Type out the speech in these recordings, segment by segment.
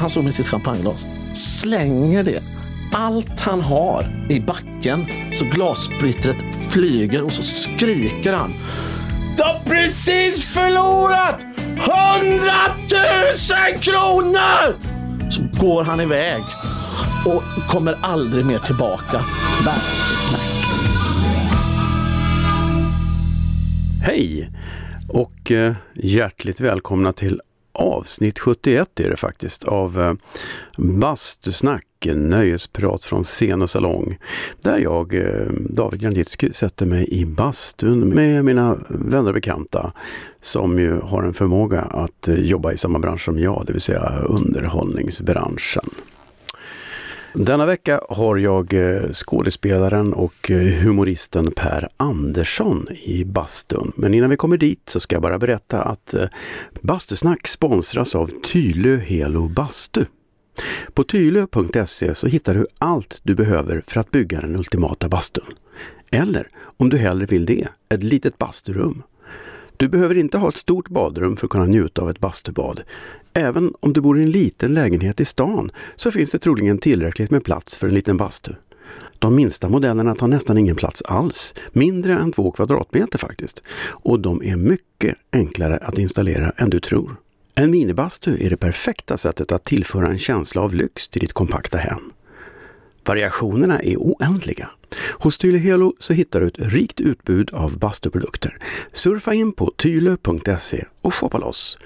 han står med sitt champagneglas, slänger det allt han har i backen så glassplittret flyger och så skriker han. Du har precis förlorat 100 000 kronor! Så går han iväg och kommer aldrig mer tillbaka. Bastusnack. Hej och eh, hjärtligt välkomna till avsnitt 71 är det faktiskt av eh, Bastusnack, nöjesprat från scen och salong. Där jag, eh, David Granditsky, sätter mig i bastun med mina vänner och bekanta som ju har en förmåga att eh, jobba i samma bransch som jag, det vill säga underhållningsbranschen. Denna vecka har jag eh, skådespelaren och eh, humoristen Per Andersson i bastun. Men innan vi kommer dit så ska jag bara berätta att eh, Bastusnack sponsras av Tylö Helo Bastu. På tylö.se så hittar du allt du behöver för att bygga den ultimata bastun. Eller, om du hellre vill det, ett litet basturum. Du behöver inte ha ett stort badrum för att kunna njuta av ett bastubad. Även om du bor i en liten lägenhet i stan så finns det troligen tillräckligt med plats för en liten bastu. De minsta modellerna tar nästan ingen plats alls, mindre än två kvadratmeter faktiskt. Och de är mycket enklare att installera än du tror. En minibastu är det perfekta sättet att tillföra en känsla av lyx till ditt kompakta hem. Variationerna är oändliga. Hos Tyle Helo så hittar du ett rikt utbud av bastuprodukter. Surfa in på tyle.se och shoppa loss.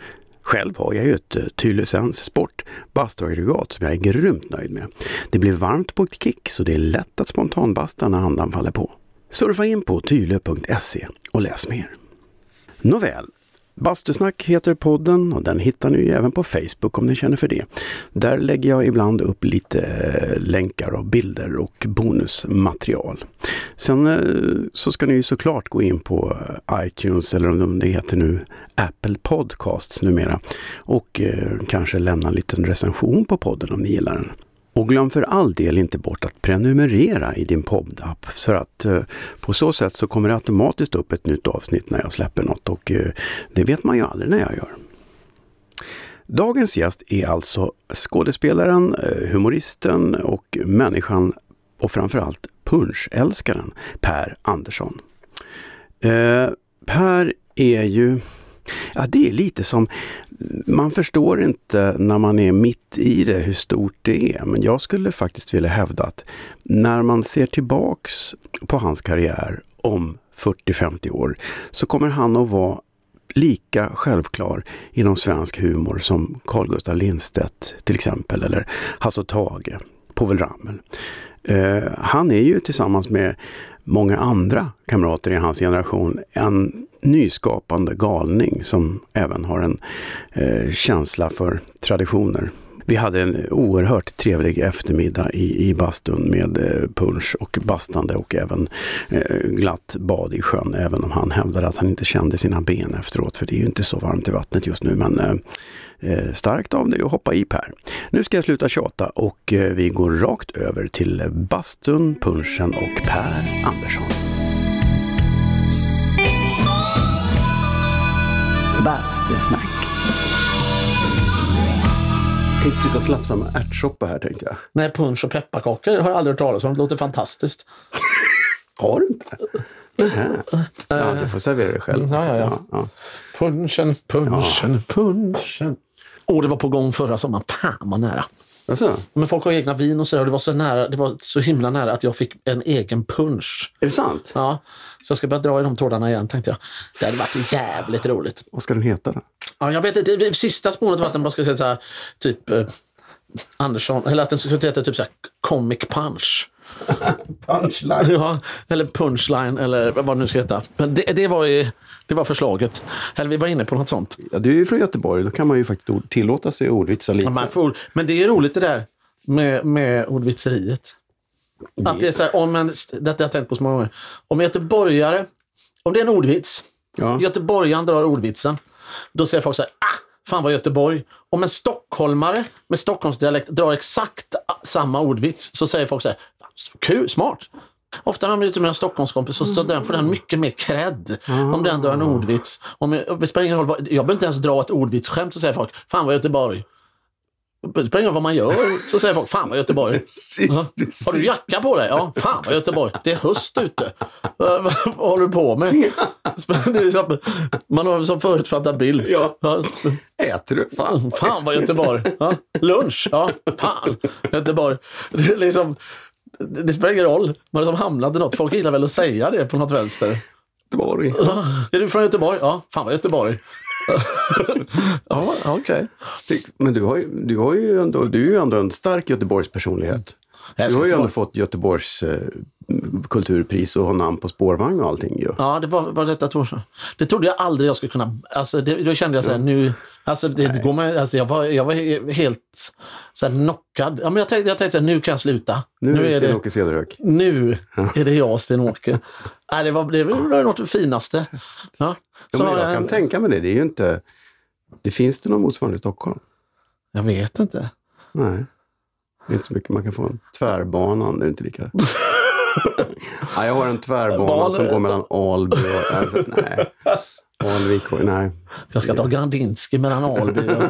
Själv har jag ju ett eh, Tylösens Sport bastuaggregat som jag är grymt nöjd med. Det blir varmt på ett kick så det är lätt att spontanbasta när andan faller på. Surfa in på tyle.se och läs mer. Nåväl, Bastusnack heter podden och den hittar ni även på Facebook om ni känner för det. Där lägger jag ibland upp lite eh, länkar och bilder och bonusmaterial. Sen eh, så ska ni såklart gå in på eh, iTunes eller om det heter nu Apple Podcasts numera och kanske lämna en liten recension på podden om ni gillar den. Och glöm för all del inte bort att prenumerera i din poddapp för att eh, på så sätt så kommer det automatiskt upp ett nytt avsnitt när jag släpper något och eh, det vet man ju aldrig när jag gör. Dagens gäst är alltså skådespelaren, eh, humoristen och människan och framförallt punschälskaren Per Andersson. Eh, per är ju Ja, det är lite som, man förstår inte när man är mitt i det hur stort det är. Men jag skulle faktiskt vilja hävda att när man ser tillbaks på hans karriär om 40-50 år så kommer han att vara lika självklar inom svensk humor som Carl Gustaf Lindstedt till exempel, eller Hasse Tage, Povel Ramel. Uh, han är ju tillsammans med många andra kamrater i hans generation en nyskapande galning som även har en eh, känsla för traditioner. Vi hade en oerhört trevlig eftermiddag i, i bastun med punsch punch och bastande och även eh, glatt bad i sjön, även om han hävdade att han inte kände sina ben efteråt, för det är ju inte så varmt i vattnet just nu. Men eh, eh starkt av dig att hoppa i Per. Nu ska jag sluta tjata och vi går rakt över till bastun, punschen och Per Andersson. Bastusnack. Jag kan inte sitta och slafsa med ärtsoppa här tänkte jag. Nej, punsch och pepparkakor har jag aldrig hört talas om. Det låter fantastiskt. har du inte? Nähä. Ja, du får servera dig själv. Ja, ja, ja. ja. Punchen, punchen, ja. punchen. Och det var på gång förra sommaren. Fan vad nära. Alltså? Men folk har egna vin och sådär. Det var så nära, det var så himla nära att jag fick en egen punch. Är det sant? Ja. Så jag ska börja dra i de trådarna igen tänkte jag. Det hade varit jävligt roligt. Vad ska den heta då? Ja, jag vet inte. Sista spåret var att den bara skulle här, typ eh, Andersson, eller att den skulle heta typ så här, Comic Punch. Punchline. Ja, eller punchline eller vad det nu ska heta. Men det, det, var, ju, det var förslaget. Eller vi var inne på något sånt. Ja, du är ju från Göteborg, då kan man ju faktiskt tillåta sig ordvitsar lite. Ja, får, men det är roligt det där med, med ordvitseriet. Det. Att det är så här, om en, detta har jag tänkt på så många gånger. Om göteborgare, om det är en ordvits, ja. göteborgaren drar ordvitsen, då säger folk så här, ah, fan vad Göteborg. Om en stockholmare med Stockholmsdialekt drar exakt samma ordvits så säger folk så här, kul, smart. Ofta när man är ute med en Stockholmskompis så, så den får den mycket mer cred om den drar en ordvits. Om jag, det spelar ingen roll, jag behöver inte ens dra ett ordvitsskämt så säger folk, fan vad Göteborg. Det spelar ingen roll vad man gör, så säger folk fan vad Göteborg. Ja. Har du jacka på dig? Ja, fan vad Göteborg. Det är höst ute. Vad, håller du på med? Liksom, man har som förutfattad bild. Ja. Ja. Äter du? Fan, fan vad Göteborg. Lunch? Ja, fan Göteborg. Det, är liksom, det spelar ingen roll. Liksom hamnat i något. Folk gillar väl att säga det på något vänster. Göteborg. Ja. Är du från Göteborg? Ja, fan vad Göteborg. ja, okej. Men du har, ju, du, har ju ändå, du är ju ändå en stark Göteborgs personlighet. Du har ju ändå fått Göteborgs eh, kulturpris och har namn på spårvagn och allting ju. Ja, det var, var detta två år sedan. Det trodde jag aldrig jag skulle kunna... Alltså, det, då kände jag så här, nu... Alltså, det, det går med, alltså, jag, var, jag var he- helt så här, knockad. Ja, men jag tänkte, jag tänkte nu kan jag sluta. Nu, är det är Sten-Åke Cederhök. nu är det jag, Sten-Åke. Nej, det var, det var något det finaste. Ja. Ja, Så, men jag eh, kan tänka mig det. Det är ju inte... Det finns det någon motsvarande i Stockholm? jag vet inte. Nej. Det är inte så mycket man kan få. En tvärbanan det är inte lika... ja, jag har en tvärbana Ban- som går mellan Alby och... Alltså, nej. Alvik och... Nej. Jag ska ta Grandinski mellan Alby och...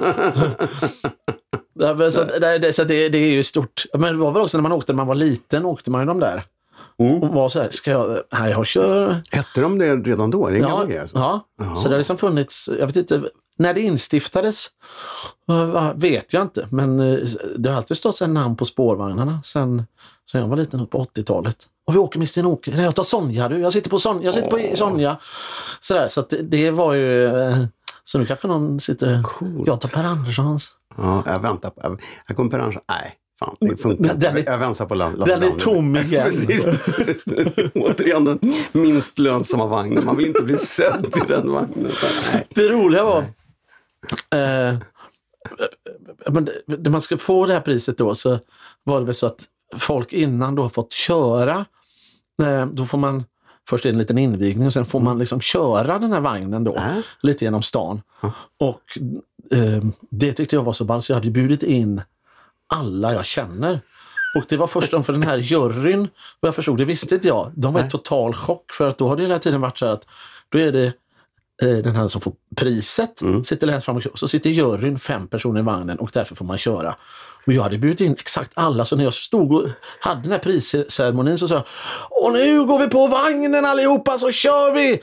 Nej, så, att- nej, det, så det, det är ju stort. Men det var väl också när man åkte när man var liten, åkte man ju de där. Mm. Och var så här, ska jag... Nej, jag kör... Hette de det redan då? Det är en Ja, grej alltså. ja. Jaha. så det har liksom funnits, jag vet inte, när det instiftades eh, vet jag inte, men eh, det har alltid stått namn på spårvagnarna sen, sen jag var liten, upp på 80-talet. Och vi åker med Sten-Åke, nej jag tar Sonja du, jag sitter på, Son, jag sitter på Sonja. Sådär, så att det, det var ju, eh, så nu kanske någon sitter, Coolt. jag tar Per Anderssons. Ja, jag väntar på... Jag, kommer på den. Nej, fan. Det funkar Den- är- Jag väntar på Lasse Den är tom igen. Precis. Återigen den minst lönsamma vagnen. Man vill inte bli sedd i den vagnen. Nej. Det roliga var, eh, men det- när man skulle få det här priset då så var det väl så att folk innan då har fått köra, eh, då får man först en liten invigning och sen får man liksom köra den här vagnen då Äh. lite genom stan. Och eh, det tyckte jag var så ballt så jag hade bjudit in alla jag känner. Och det var först för den här juryn, vad jag förstod, det visste inte jag. De var i total chock för att då har det hela tiden varit så här att då är det eh, den här som får priset sitter längst fram och kör. Så sitter juryn fem personer i vagnen och därför får man köra. Och jag hade bjudit in exakt alla, så när jag stod och hade den här prisceremonin så sa jag Och nu går vi på vagnen allihopa så kör vi!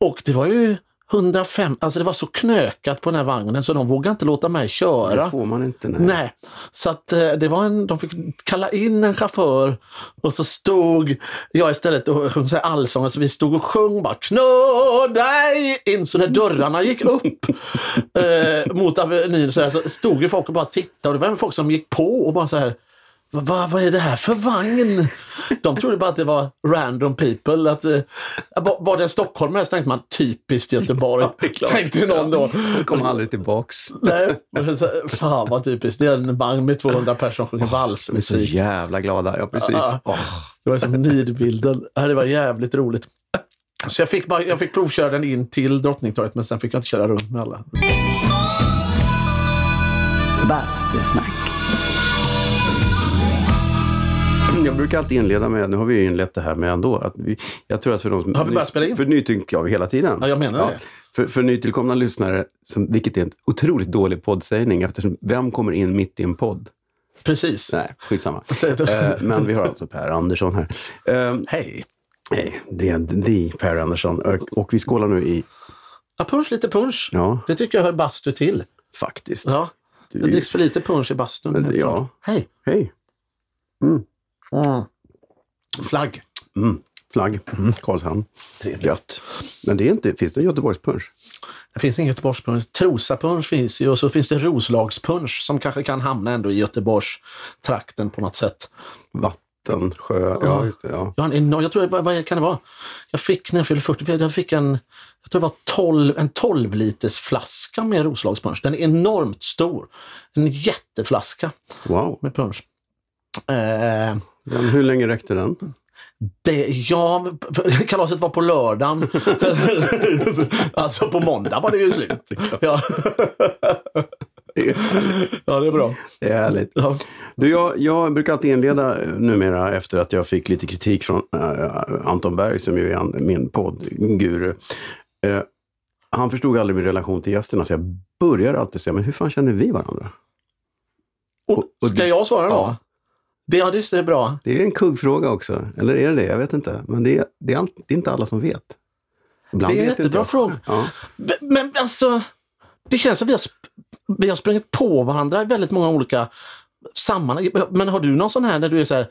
Och det var ju 105, alltså det var så knökat på den här vagnen så de vågade inte låta mig köra. Det får man inte. Nej. Nej, så att eh, det var en, de fick kalla in en chaufför och så stod jag istället och sjöng så allsång. Så vi stod och sjöng bara knå dig in. Så när dörrarna gick upp eh, mot Avenyn så, här, så stod ju folk och bara tittade. Och det var folk som gick på och bara så här vad, vad, är det här för vagn? De trodde bara att det var random people. Att, eh, var det en stockholmare så tänkte man typiskt Göteborg. klart. tänkte ju någon då. Kom aldrig tillbaks. Nej, men så- fan vad typiskt. Det är en vagn med 200 personer som sjunger De är så valsmusik. jävla glada. Ja, precis. Ja. Det var som nidbilden. Ja, Det var jävligt roligt. Så jag fick, bara, jag fick provköra den in till Drottningtorget men sen fick jag inte köra runt med alla. Bastusnack. Jag brukar alltid inleda med, nu har vi ju inlett det här med ändå, att vi, jag tror att för de som... Har vi börjat spela in? För nytillkomna, ja, hela tiden. Ja, jag menar det. För, för nytillkomna lyssnare, som, vilket är en otroligt dålig poddsägning, eftersom vem kommer in mitt i en podd? Precis. Nej, skitsamma. eh, men vi har alltså Per Andersson här. Eh, Hej. nej, det är the Per Andersson. Och, vi skålar nu i, Ja, punch, lite punch. ja, Det tycker jag hör bastu till. faktiskt. Ja. Det dricks för lite punch i bastun. Ja. Hej. Hej. Mm. Flagg. Mm. Flagg. Karlshamn. Trevligt. Gött. Men det är inte, finns det en Göteborgspunsch? Det finns ingen Göteborgspunsch. Trosapunsch finns ju och så finns det Roslagspunsch som kanske kan hamna ändå i Göteborgstrakten på något sätt. Vatten, sjö, ja just det. Ja. Jag, har en enorm, jag tror, vad, vad kan det vara? Jag fick när jag fyllde 40, för jag fick en, jag tror det var 12, en 12 liters flaska med Roslagspunsch. Den är enormt stor. En jätteflaska Wow. med punsch. Eh, Den, hur länge räckte den? det, ja, kalaset var på lördagen. alltså på måndag var det ju slut. Ja, ja det är bra. Det är härligt. Ja. Du, jag, jag brukar alltid inleda eh, numera efter att jag fick lite kritik från eh, Anton Berg som ju är min poddguru. Eh, han förstod aldrig min relation till gästerna så jag börjar alltid säga, men hur fan känner vi varandra? Och, och ska jag svara då? Ja. Det, ja, det är bra. Det är en kuggfråga också. Eller är det det? Jag vet inte. Men det är, det är, det är inte alla som vet. Ibland det är en jättebra fråga. Ja. Men alltså, det känns som vi har, vi har sprungit på varandra i väldigt många olika sammanhang. Men har du någon sån här när du är så här,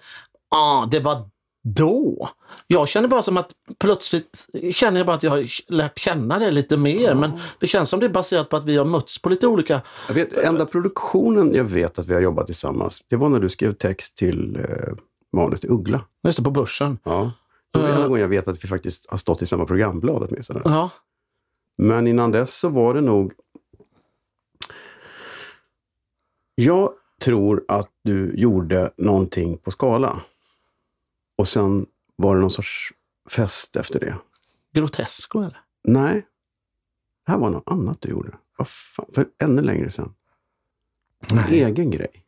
ah, det var då? Jag känner bara som att plötsligt känner jag bara att jag har lärt känna det lite mer. Mm. Men det känns som det är baserat på att vi har mötts på lite olika... Jag vet, enda produktionen jag vet att vi har jobbat tillsammans, det var när du skrev text till eh, manus till Uggla. Just det, på Börsen. Ja. Det är enda uh, gången jag vet att vi faktiskt har stått i samma programblad åtminstone. Ja. Men innan dess så var det nog... Jag tror att du gjorde någonting på Skala. Och sen var det någon sorts fest efter det. Grotesco eller? Nej. Det här var något annat du gjorde. Vad fan, för ännu längre sedan. En egen grej.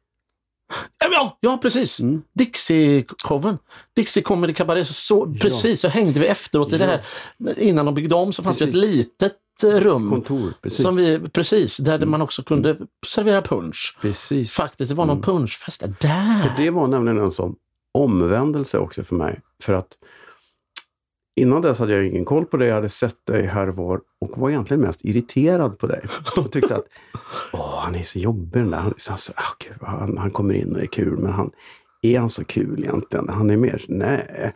Ja, ja precis! Mm. Dixie-showen. Dixie Comedy Cabaret. Så, ja. Precis, så hängde vi efteråt i ja. det här. Innan de byggde om så fanns det ett litet rum. Kontor, precis. Som vi, precis, där mm. man också kunde mm. servera punch. Precis. Faktiskt, det var någon mm. punschfest där. För det var nämligen en sån omvändelse också för mig. För att innan dess hade jag ingen koll på dig, jag hade sett dig här och var och var egentligen mest irriterad på dig. Och tyckte att Åh, han är så jobbig den där. Han, oh, Gud, han, han, kommer in och är kul, men han, är han så kul egentligen? Han är mer, nej.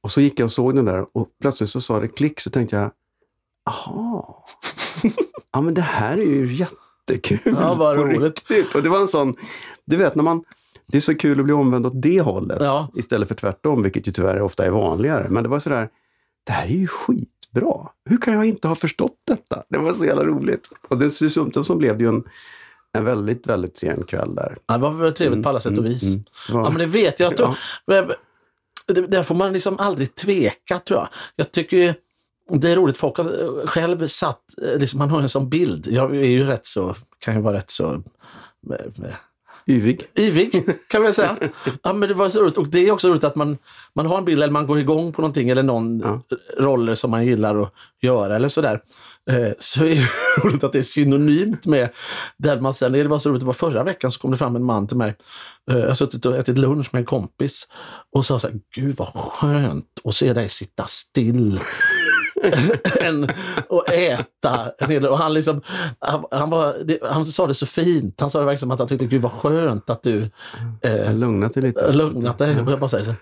Och så gick jag och såg den där och plötsligt så sa det klick så tänkte jag, aha. ja men det här är ju jättekul. Ja, vad roligt. Och det var en sån, du vet när man det är så kul att bli omvänd åt det hållet ja. istället för tvärtom, vilket ju tyvärr ofta är vanligare. Men det var sådär, det här är ju skitbra. Hur kan jag inte ha förstått detta? Det var så jävla roligt. Och dessutom så blev det ju en, en väldigt, väldigt sen kväll där. Ja, det var trevligt mm, på alla sätt och mm, vis. Mm, mm. Ja, men det vet jag. Att ja. Där får man liksom aldrig tveka tror jag. Jag tycker det är roligt, folk har själv satt, liksom, man har en sån bild. Jag är ju rätt så, kan ju vara rätt så Yvig. Yvig kan man säga. Ja, men det var så roligt. Och det är också roligt att man, man har en bild eller man går igång på någonting eller någon ja. roller som man gillar att göra eller sådär. Eh, så är det roligt att det är synonymt med där man sen, det var så roligt, det var förra veckan så kom det fram en man till mig. Eh, jag har suttit och ätit lunch med en kompis och sa så här, gud vad skönt att se dig sitta still än att äta. Och han, liksom, han, han, var, han sa det så fint. Han sa det verkligen som att han tyckte, gud vad skönt att du eh, lugnat dig lite. Lugnat dig. Och jag bara säger,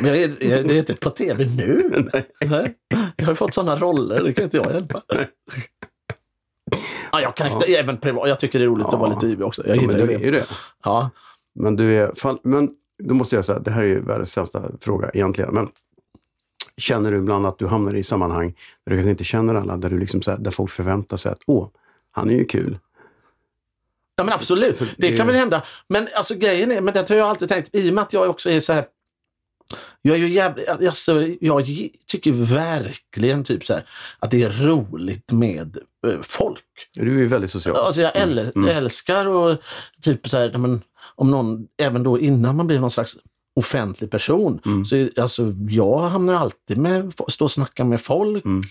men jag är, jag är inte på tv nu. Nej. Jag har fått sådana roller, det kan inte jag hjälpa. Ja, jag, kan ja. även privat, jag tycker det är roligt ja. att vara lite yvig också. Jag gillar ja, men du är det. Ja. Men du är, men då måste jag säga, det här är ju världens sämsta fråga egentligen. Men känner du ibland att du hamnar i sammanhang där du kanske inte känner alla, där, du liksom, där folk förväntar sig att åh, han är ju kul. Ja men absolut, det kan väl hända. Men alltså grejen är, men det har jag alltid tänkt, i och med att jag också är så här jag är ju jävligt, alltså, jag tycker verkligen typ så här, att det är roligt med äh, folk. Du är ju väldigt social. Alltså jag äl mm. älskar och typ så här, men, om någon, även då innan man blir någon slags offentlig person. Mm. Så alltså, jag hamnar alltid med, stå och snacka med folk. Mm.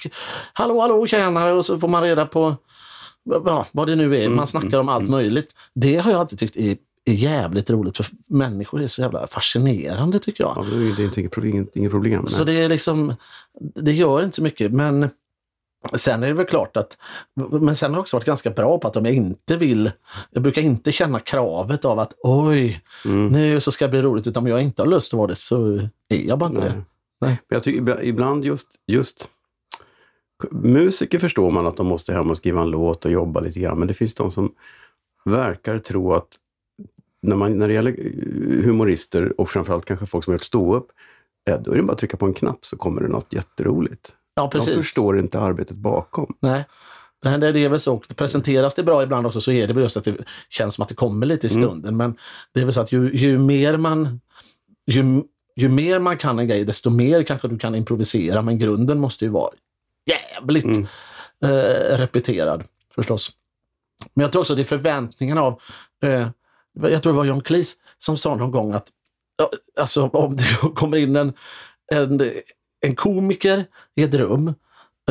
Hallå, hallå, tjänare! Och så får man reda på ja, vad det nu är. Mm. Man snackar om allt mm. möjligt. Det har jag alltid tyckt är, är jävligt roligt för människor är så jävla fascinerande tycker jag. Ja, det är inget problem. Så det är liksom, det gör inte så mycket men Sen är det väl klart att, men sen har jag också varit ganska bra på att om jag inte vill, jag brukar inte känna kravet av att oj, mm. nu så ska det bli roligt, utan om jag inte har lust att vara det så är jag bara inte Nej. det. Nej. Men jag tycker ibland just, just musiker förstår man att de måste hem och skriva en låt och jobba lite grann, men det finns de som verkar tro att när, man, när det gäller humorister och framförallt kanske folk som har gjort ståupp, då är det bara att trycka på en knapp så kommer det något jätteroligt. Ja, precis. De förstår inte arbetet bakom. Nej. Här, det är väl så. Presenteras det bra ibland också så är det väl just att det känns som att det kommer lite i mm. stunden. Mm. Men det är väl så att ju, ju mer man ju, ju mer man kan en grej, desto mer kanske du kan improvisera. Men grunden måste ju vara jävligt mm. eh, repeterad förstås. Men jag tror också det är förväntningarna av, eh, jag tror det var John Cleese som sa någon gång att alltså, om det kommer in en, en en komiker i ett rum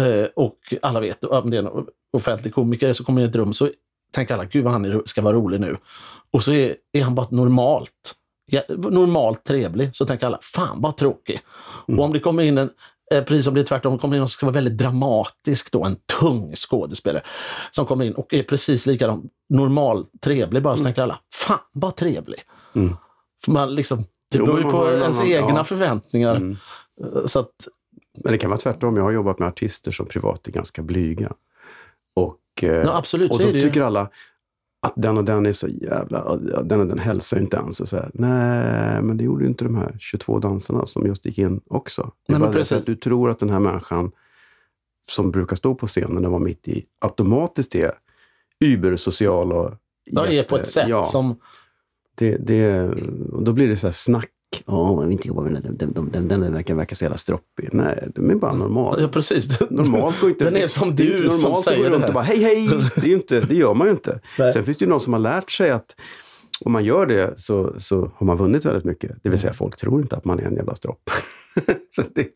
eh, och alla vet om det är en offentlig komiker så kommer i ett rum så tänker alla, gud vad han ska vara rolig nu. Och så är, är han bara normalt. Ja, normalt trevlig. Så tänker alla, fan vad tråkig. Mm. Och om det kommer in en, eh, precis som det är tvärtom, kommer in någon som ska vara väldigt dramatisk då, en tung skådespelare som kommer in och är precis likadan, normal, trevlig bara, så mm. tänker alla, fan vad trevlig. Mm. För man liksom, det beror ju på ens annan, egna ja. förväntningar. Så att, Men det kan vara tvärtom. Jag har jobbat med artister som privat är ganska blyga. Och, eh, ja, absolut, och då tycker alla att den och den är så jävla... Den och den hälsar inte ens. Och så här, Nej, men det gjorde ju inte de här 22 dansarna som just gick in också. Det är det att du tror att den här människan som brukar stå på scenen och vara mitt i automatiskt är übersocial och... Ja, är på ett sätt ja, som... Det, det, och då blir det så här snack Ja, jag vill inte jobba med den. Den, den, den, den verkar, verkar så jävla stroppig. Nej, den är bara normal. Ja, precis. Normalt går inte... Den är som du normalt som säger det här. bara hej, hej! Det, är inte, det gör man ju inte. Nej. Sen finns det ju någon som har lärt sig att om man gör det så, så har man vunnit väldigt mycket. Det vill säga, folk tror inte att man är en jävla stropp. det,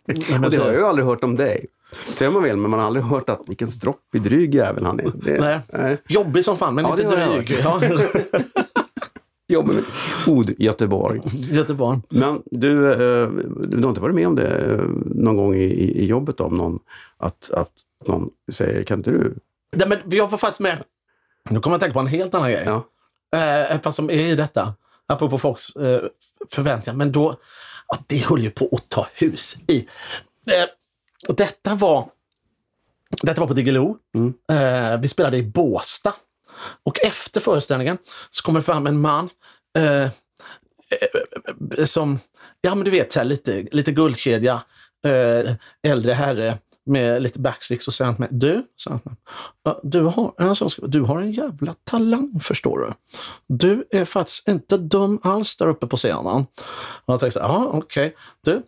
och det har jag ju aldrig hört om dig. Säger man väl, men man har aldrig hört att vilken stroppig dryg jävel han är. Det, nej. nej. Jobbig som fan, men ja, inte dryg. Jobbar med ord Göteborg. Göteborg. Men du, eh, du har inte varit med om det eh, någon gång i, i jobbet om någon, att, att någon säger, kan inte du? Nej, men jag var faktiskt med, nu kommer jag att tänka på en helt annan grej. Ja. Eh, fast som är i detta, apropå folks eh, förväntningar. Men då, ja, det höll ju på att ta hus i. Eh, detta var detta var på Diggiloo. Mm. Eh, vi spelade i Båsta. Och efter föreställningen så kommer det fram en man Eh, eh, eh, som, ja men du vet, här, lite, lite guldkedja, eh, äldre herre med lite backsticks och sånt. med du, så du, har, alltså, du har en jävla talang förstår du. Du är faktiskt inte dum alls där uppe på scenen. Och jag tänkte så ja okej, okay. du,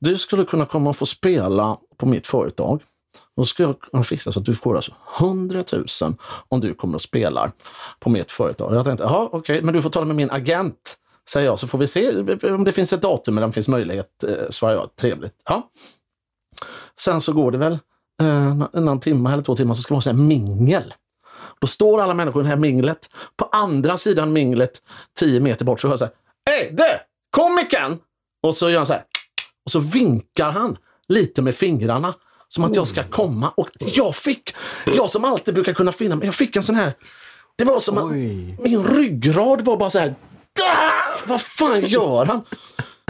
du skulle kunna komma och få spela på mitt företag. Då ska jag fixa så att du får alltså 100 000 om du kommer och spelar på mitt företag. Jag tänkte, jaha okej, okay, men du får tala med min agent, säger jag, så får vi se om det finns ett datum eller om det finns möjlighet, eh, svarar jag. Trevligt. Ja. Sen så går det väl eh, någon timme eller två timmar så ska man ha mingel. Då står alla människor i det här minglet. På andra sidan minglet, tio meter bort, så hör jag så här. Hej du! Komikern! Och så gör han så här. Och så vinkar han lite med fingrarna som att jag ska komma. Och jag fick, jag som alltid brukar kunna finna mig, jag fick en sån här, det var som att min ryggrad var bara så här, vad fan gör han?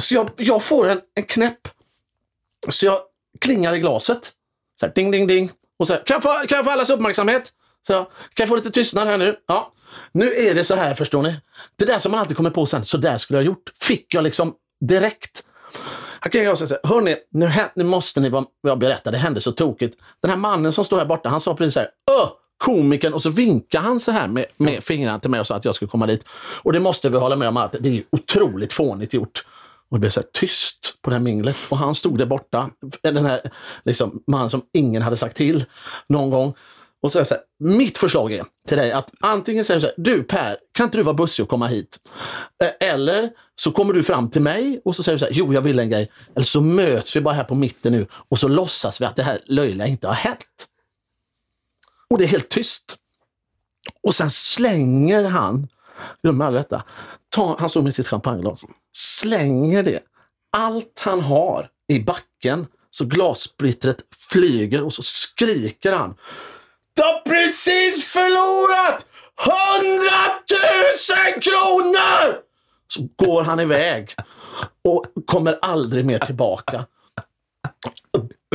Så jag, jag får en, en knäpp. Så jag klingar i glaset. Så här, ding, ding, ding. Och så här, kan, jag få, kan jag få allas uppmärksamhet? Så jag, kan jag få lite tystnad här nu? Ja. Nu är det så här, förstår ni. Det där som man alltid kommer på sen, så där skulle jag ha gjort, fick jag liksom direkt. Här kan jag säga, hörni, nu, nu måste ni vara berätta, det hände så tokigt. Den här mannen som står här borta, han sa precis så här, komikern och så vinkade han så här med, med fingrarna till mig och sa att jag skulle komma dit. Och det måste vi hålla med om att det är otroligt fånigt gjort. Och det blev så tyst på det här minglet och han stod där borta. Den här liksom, mannen som ingen hade sagt till någon gång. Och så, så här, mitt förslag är till dig att antingen säger du så här, du Per, kan inte du vara bussig och komma hit? Eh, eller så kommer du fram till mig och så säger du så här, jo jag vill en grej. Eller så möts vi bara här på mitten nu och så låtsas vi att det här löjliga inte har hänt. Och det är helt tyst. Och sen slänger han, glöm aldrig detta, ta, han står med sitt champagneglas, slänger det, allt han har i backen så glassplittret flyger och så skriker han du har precis förlorat 100 000 kronor! Så går han iväg och kommer aldrig mer tillbaka.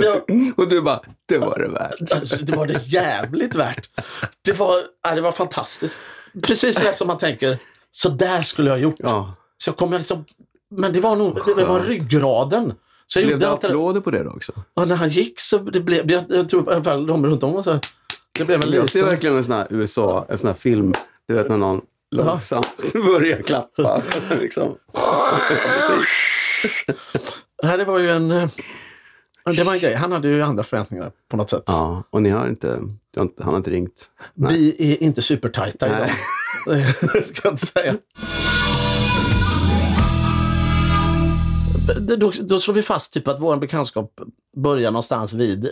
Det, och du bara, det var det värt. Alltså, det var det jävligt värt. Det var, det var fantastiskt. Precis det som man tänker, så där skulle jag ha gjort. Ja. Så jag liksom, men det var nog det var ryggraden. Så jag blev det applåder på det då också? Ja, när han gick så det blev jag, jag tror i alla fall de runt om så det blev en Jag ser verkligen en sån här USA, en sån här film, du vet när någon långsamt börjar klappa. liksom. Nej, det var ju en... Eh, det var en grej. Han hade ju andra förväntningar på något sätt. Ja, och ni har inte, han har inte ringt? Nej. Vi är inte supertajta idag. det ska jag inte säga. Då, då slår vi fast typ att vår bekantskap börjar någonstans vid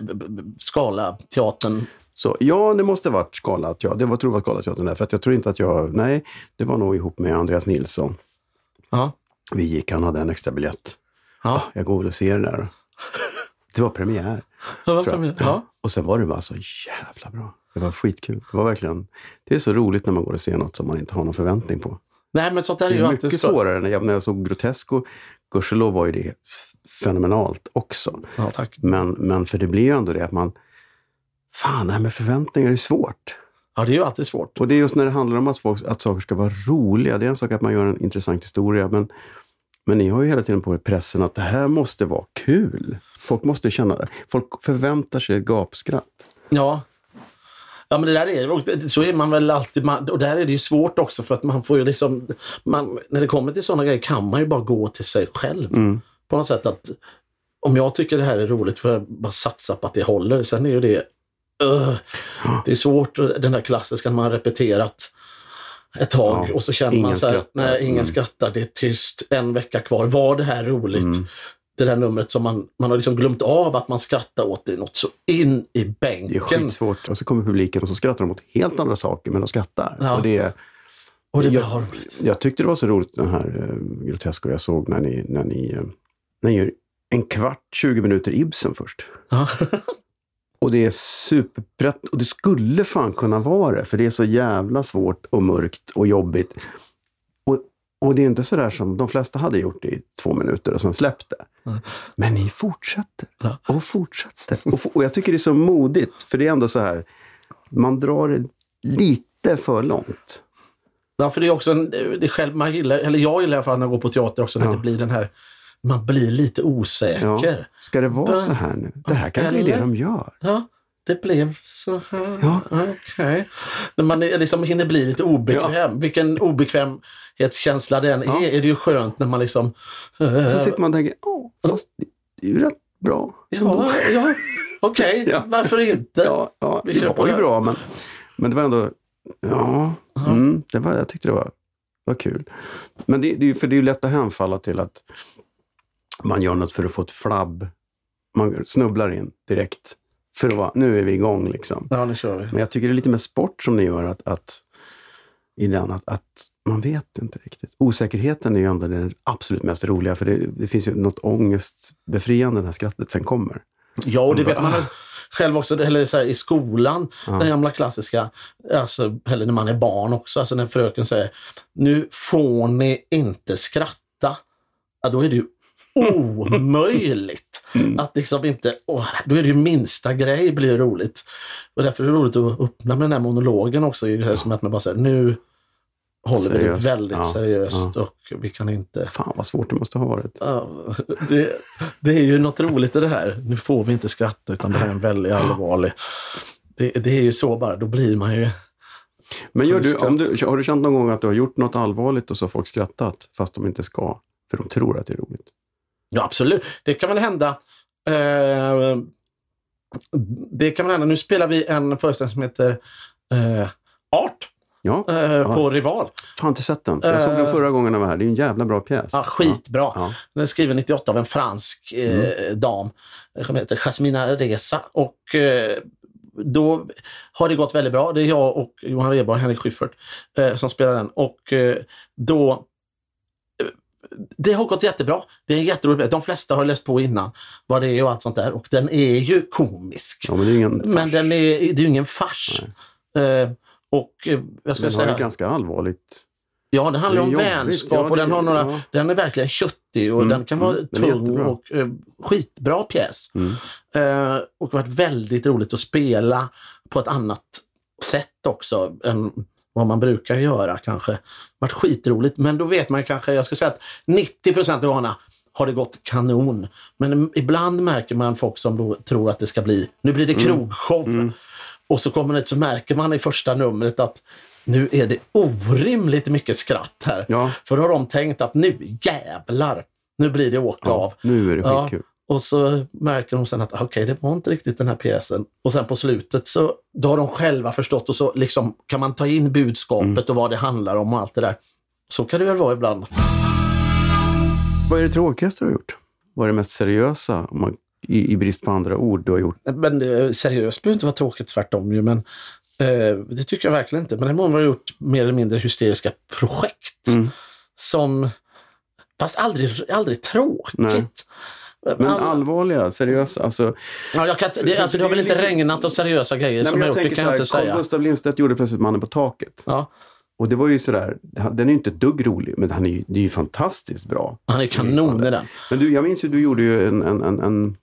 Skala teatern Så ja, det måste varit skalat. Ja, det var, tror jag var Scalateatern där. För att jag tror inte att jag... Nej, det var nog ihop med Andreas Nilsson. Ja. Vi gick, han hade en extra biljett. Ja. Ah, jag går väl och ser det där. Det var premiär. Det var premiär. Ja. Och sen var det bara så jävla bra. Det var skitkul. Det var verkligen... Det är så roligt när man går och ser något som man inte har någon förväntning på. Nej, men sånt där är Det ju är alltid mycket skoj. svårare. När jag, när jag såg Grotesco, gudskelov var ju det fenomenalt också. Ja, tack. Men, men för det blir ju ändå det att man... Fan, det här med förväntningar är svårt. Ja, det är ju alltid svårt. Och det är just när det handlar om att, folk, att saker ska vara roliga. Det är en sak att man gör en intressant historia, men, men ni har ju hela tiden på er pressen att det här måste vara kul. Folk måste känna det. Folk förväntar sig ett gapskratt. Ja. Ja, men det där är det- Så är man väl alltid. Och där är det ju svårt också för att man får ju liksom... Man, när det kommer till sådana grejer kan man ju bara gå till sig själv. Mm. På något sätt att om jag tycker det här är roligt får jag bara satsa på att det håller. Sen är ju det... Uh, det är svårt, den där klassiska man har repeterat ett tag Ja, och så känner man så här, skrattar. nej ingen Mm. skrattar, det är tyst, en vecka kvar. Var det här roligt? Mm. Det där numret som man, man har liksom glömt av att man skrattar åt det något så in i Det är bänken. skitsvårt. Och så kommer publiken och så skrattar de åt helt andra saker, men de skrattar. Ja. Och det, Och det blir jag, roligt. jag tyckte det var så roligt den här uh, Grotesco jag såg när ni, när ni, eh, när ni en kvart, 20 minuter Ibsen först. Ja. Och det är superbrett. Och det skulle fan kunna vara det, för det är så jävla svårt och mörkt och jobbigt. Och, och det är inte sådär som de flesta hade gjort i två minuter och sen släppt det. Mm. Men ni fortsätter och fortsätter. Och, och jag tycker det är så modigt, för det är ändå så här, man drar det lite för långt. Ja, för det är också en, det är själv, man gillar, eller jag gillar i alla fall när jag går på teater också, när Ja. det blir den här, man blir lite osäker. Ska det vara så här nu? Det här kanske är det de gör. Ja, det blev så här. Ja. Okej. När man är- liksom hinner bli lite obekväm. Vilken obekvämhetskänsla den Ja. är, är det ju skönt när man liksom... Så sitter man och tänker, åh, fast det är ju rätt bra. Ja, ja okej, Ja. varför inte? Ja, ja det var ju det. bra, men, men det var ändå... Ja, mm, det var, jag tyckte det var, var kul. Men det, det, för det är ju lätt att hemfalla till att man gör något för att få ett flabb. Man snubblar in direkt. För att vara, nu är vi igång liksom. Ja, nu kör vi. Men jag tycker det är lite mer sport som ni gör, att, att i den att, att man vet inte riktigt. Osäkerheten är ju ändå det absolut mest roliga, för det, det finns ju något ångestbefriande när skrattet sen kommer. Ja, och det vet man väl själv också, eller så här, i skolan, Ja. den gamla klassiska, alltså, eller när man är barn också, alltså när fröken säger nu får ni inte skratta. Ja, då är det ju omöjligt Mm. att liksom inte, åh, då är det ju minsta grej blir roligt. Och därför är det roligt att öppna med den här monologen också, ju som att man bara säger nu håller vi det Seriöst. väldigt Ja. seriöst Ja. och vi kan inte Fan vad svårt det måste ha varit. Ja, det, det är ju något roligt i det här. Nu får vi inte skratta utan det här är en väldigt allvarlig... Det, det är ju så bara, då blir man ju... Men gör du, om du, har du känt någon gång att du har gjort något allvarligt och så har folk skrattat fast de inte ska? För de tror att det är roligt. Ja, absolut. Det kan väl hända. Eh, det kan väl hända. Nu spelar vi en föreställning som heter eh, Art Ja, eh, på Rival. fan inte sett den. Jag såg den Eh. förra gången jag var här. Det är en jävla bra pjäs. Ja, skitbra. Ja. Den är skriven 98 av en fransk eh, dam eh, som heter Jasmina Reza. Och eh, då har det gått väldigt bra. Det är jag och Johan Rheborg och Henrik Schyffert eh, som spelar den. Och eh, då eh, det har gått jättebra. Det är en jätterolig. De flesta har läst på innan vad det är och allt sånt där. Och den är ju komisk. ja, men det är ingen Men fars. den är, det är ingen fars. Eh, och eh, jag ska Den säga... ju ganska allvarligt. Ja, det handlar Det om jobbigt. vänskap Ja, och den, har några, ja. den är verkligen köttig och Mm, den kan vara mm, den tung och eh, skitbra pjäs. Mm. Eh, och varit väldigt roligt att spela på ett annat sätt också än vad man brukar göra kanske. Varit skitroligt, men då vet man kanske, jag ska säga att 90 procent av gångerna har det gått kanon. Men ibland märker man folk som då tror att det ska bli, nu blir det Mm. krogshow. Och så kommer det, så märker man i första numret att nu är det orimligt mycket skratt här. Ja. För då har de tänkt att nu jävlar, nu blir det åka Ja, av. nu är det Ja. Och så märker de sen att okej, det var inte riktigt den här pjäsen. Och sen på slutet så då har de själva förstått och så liksom kan man ta in budskapet Mm. och vad det handlar om och allt det där. Så kan det väl vara ibland. Vad är det tråkigaste du har gjort? Vad är det mest seriösa? Om man i, i brist på andra ord du har gjort. Men eh, seriöst behöver inte vara tråkigt, tvärtom ju. Men eh, det tycker jag verkligen inte. Men det har gjort mer eller mindre hysteriska projekt. Mm. Som, fast aldrig, aldrig tråkigt. Nej. Men All- allvarliga, seriösa, alltså. Ja, jag kan, det, alltså, det har väl inte regnat och seriösa grejer som men jag gjort, det kan jag inte säga. Gustav Lindstedt gjorde plötsligt Mannen på taket. Ja, Och det var ju sådär, den är ju inte ett dugg rolig, men han är ju, det är ju fantastiskt bra. han är kanon i den. Men du, jag minns ju, du gjorde ju en, en, en, en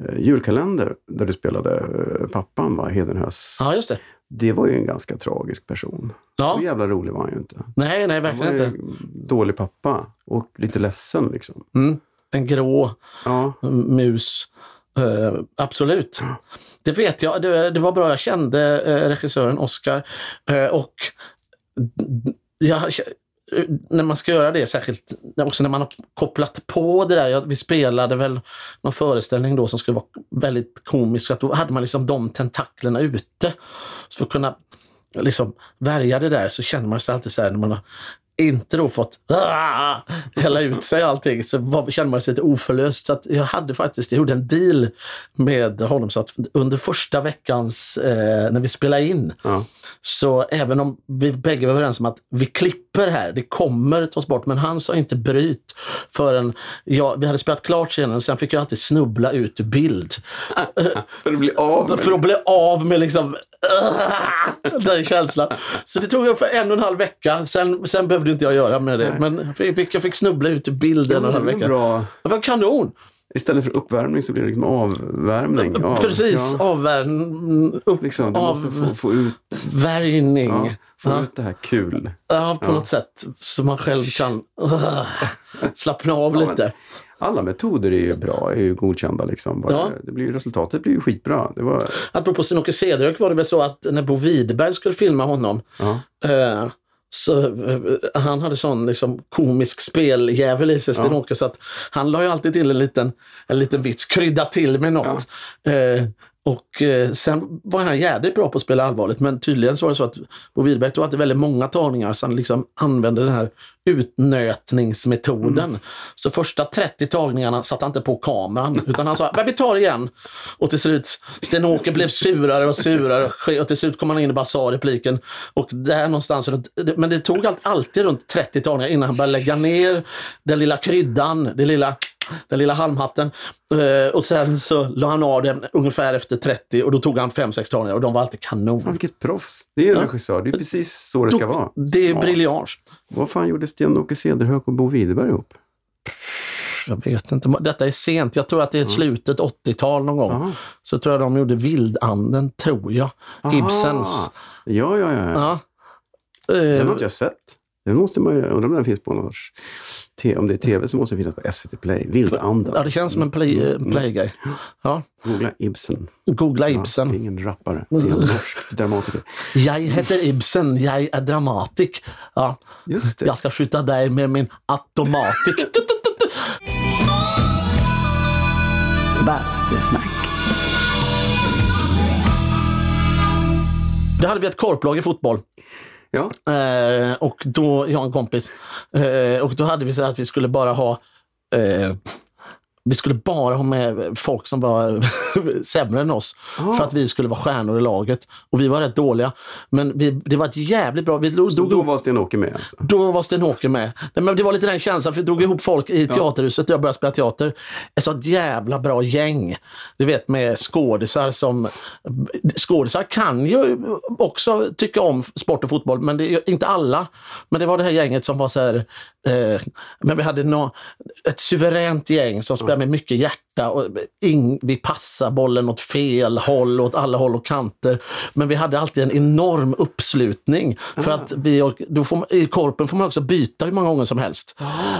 eh, julkalender där du spelade eh, pappan, va? Hedenhös. Ja, just det. Det var ju en ganska tragisk person. Ja. Så jävla rolig var han ju inte. Nej, nej, verkligen inte. dålig pappa och lite ledsen liksom. Mm. En grå Ja, mus. Eh, absolut. Det vet jag. Det, det var bra. Jag kände eh, regissören Oscar. Eh, och jag, när man ska göra det, särskilt också när man har kopplat på det där. Jag, vi spelade väl någon föreställning då som skulle vara väldigt komisk. Att då hade man liksom de tentaklerna ute. Så för att kunna liksom värja det där så känner man sig alltid så här när man har inte då fått ah, hälla ut sig allting så var, känner man sig lite oförlöst. Så jag hade faktiskt, jag gjorde en deal med honom så att under första veckans, eh, när vi spelade in, ja. så även om vi bägge var överens om att vi klipper här, det kommer tas bort, men han sa inte bryt förrän jag, vi hade spelat klart scenen och sen fick jag alltid snubbla ut bild. För att bli av med För att bli av med liksom den känslan. Så det tog ungefär en och en halv vecka. Sen, sen behövde inte jag göra med det. Men jag fick, jag fick snubbla ut ur bilden en och en halv det var vecka. bra. Det var kanon! Istället för uppvärmning så blir det liksom avvärmning. Av, Precis, Ja, avvärmning, liksom, du måste få, få ut, ja, få Ja. ut det här kul. Ja, på något sätt. Så man själv kan uh, slappna av lite. Alla metoder är ju bra, är ju godkända. Liksom. Bara, Ja. det blir, resultatet blir ju skitbra. Det var, Apropå Sten-Åke Cederhök var det väl så att när Bo Widerberg skulle filma honom. Eh, så eh, han hade sån liksom, komisk speljävel i sig, Sten-Åke, så att han la ju alltid till en liten, en liten vits, krydda till med något. Eh, och eh, sen var han jädrigt bra på att spela allvarligt, men tydligen så var det så att Bo Widerberg tog alltid väldigt många tagningar, så han liksom använde den här utnötningsmetoden. Så första 30 tagningarna satte han inte på kameran, utan han sa "Men vi tar igen. Och till slut, Sten-Åke blev surare och surare och till slut kom han in och bara sa repliken. Och där någonstans, men det tog allt- alltid runt 30 tagningar innan han började lägga ner den lilla kryddan, det lilla den lilla halmhatten. Eh, och sen så la han av den ungefär efter 30 och då tog han 5-6 tagningar och de var alltid kanon. vilket proffs. Det är ju en Ja. regissör. Det är precis så det ska vara. Det är briljans. Vad fan gjorde Sten-Åke Cederhök och Bo Widerberg ihop? Jag vet inte, detta är sent. Jag tror att det är slutet 80-tal någon gång. Jaha. Så tror jag de gjorde Vildanden, tror jag. Ibsens. Ah, Ja, ja, ja. Ja. Den Eh, har inte jag sett. Den måste man ju, undrar om den finns på någon sorts... Om det är tv så måste det finnas på SVT Play. Vildanden. ja, det känns som en play, eh, playgrej. Ja. Googla Ibsen. Googla Ja, Ibsen. det är ingen rappare. Det är en norsk dramatiker. Jag heter Ibsen, jag är dramatik. Ja. Just det. Jag ska skjuta dig med min automatik. Bastusnack. Då hade vi ett korplag i fotboll. Ja. Eh, och då, jag och en kompis, eh, och då hade vi så att vi skulle bara ha eh, vi skulle bara ha med folk som var sämre än oss. För att vi skulle vara stjärnor i laget. Och vi var rätt dåliga. Men vi, det var ett jävligt bra... Vi drog, Så då var Sten-Åke med alltså? då var Sten-Åke med. Nej, men det var lite den känslan, för vi drog ihop folk i Teaterhuset där jag började spela teater. Ett sånt jävla bra gäng. Du vet med skådisar som... Skådisar kan ju också tycka om sport och fotboll, men det är inte alla. Men det var det här gänget som var så här... Eh, men vi hade nå, ett suveränt gäng som spelade med mycket hjärta. Och ing, vi passade bollen åt fel håll, åt alla håll och kanter. Men vi hade alltid en enorm uppslutning. För att vi, då får I korpen får man också byta hur många gånger som helst.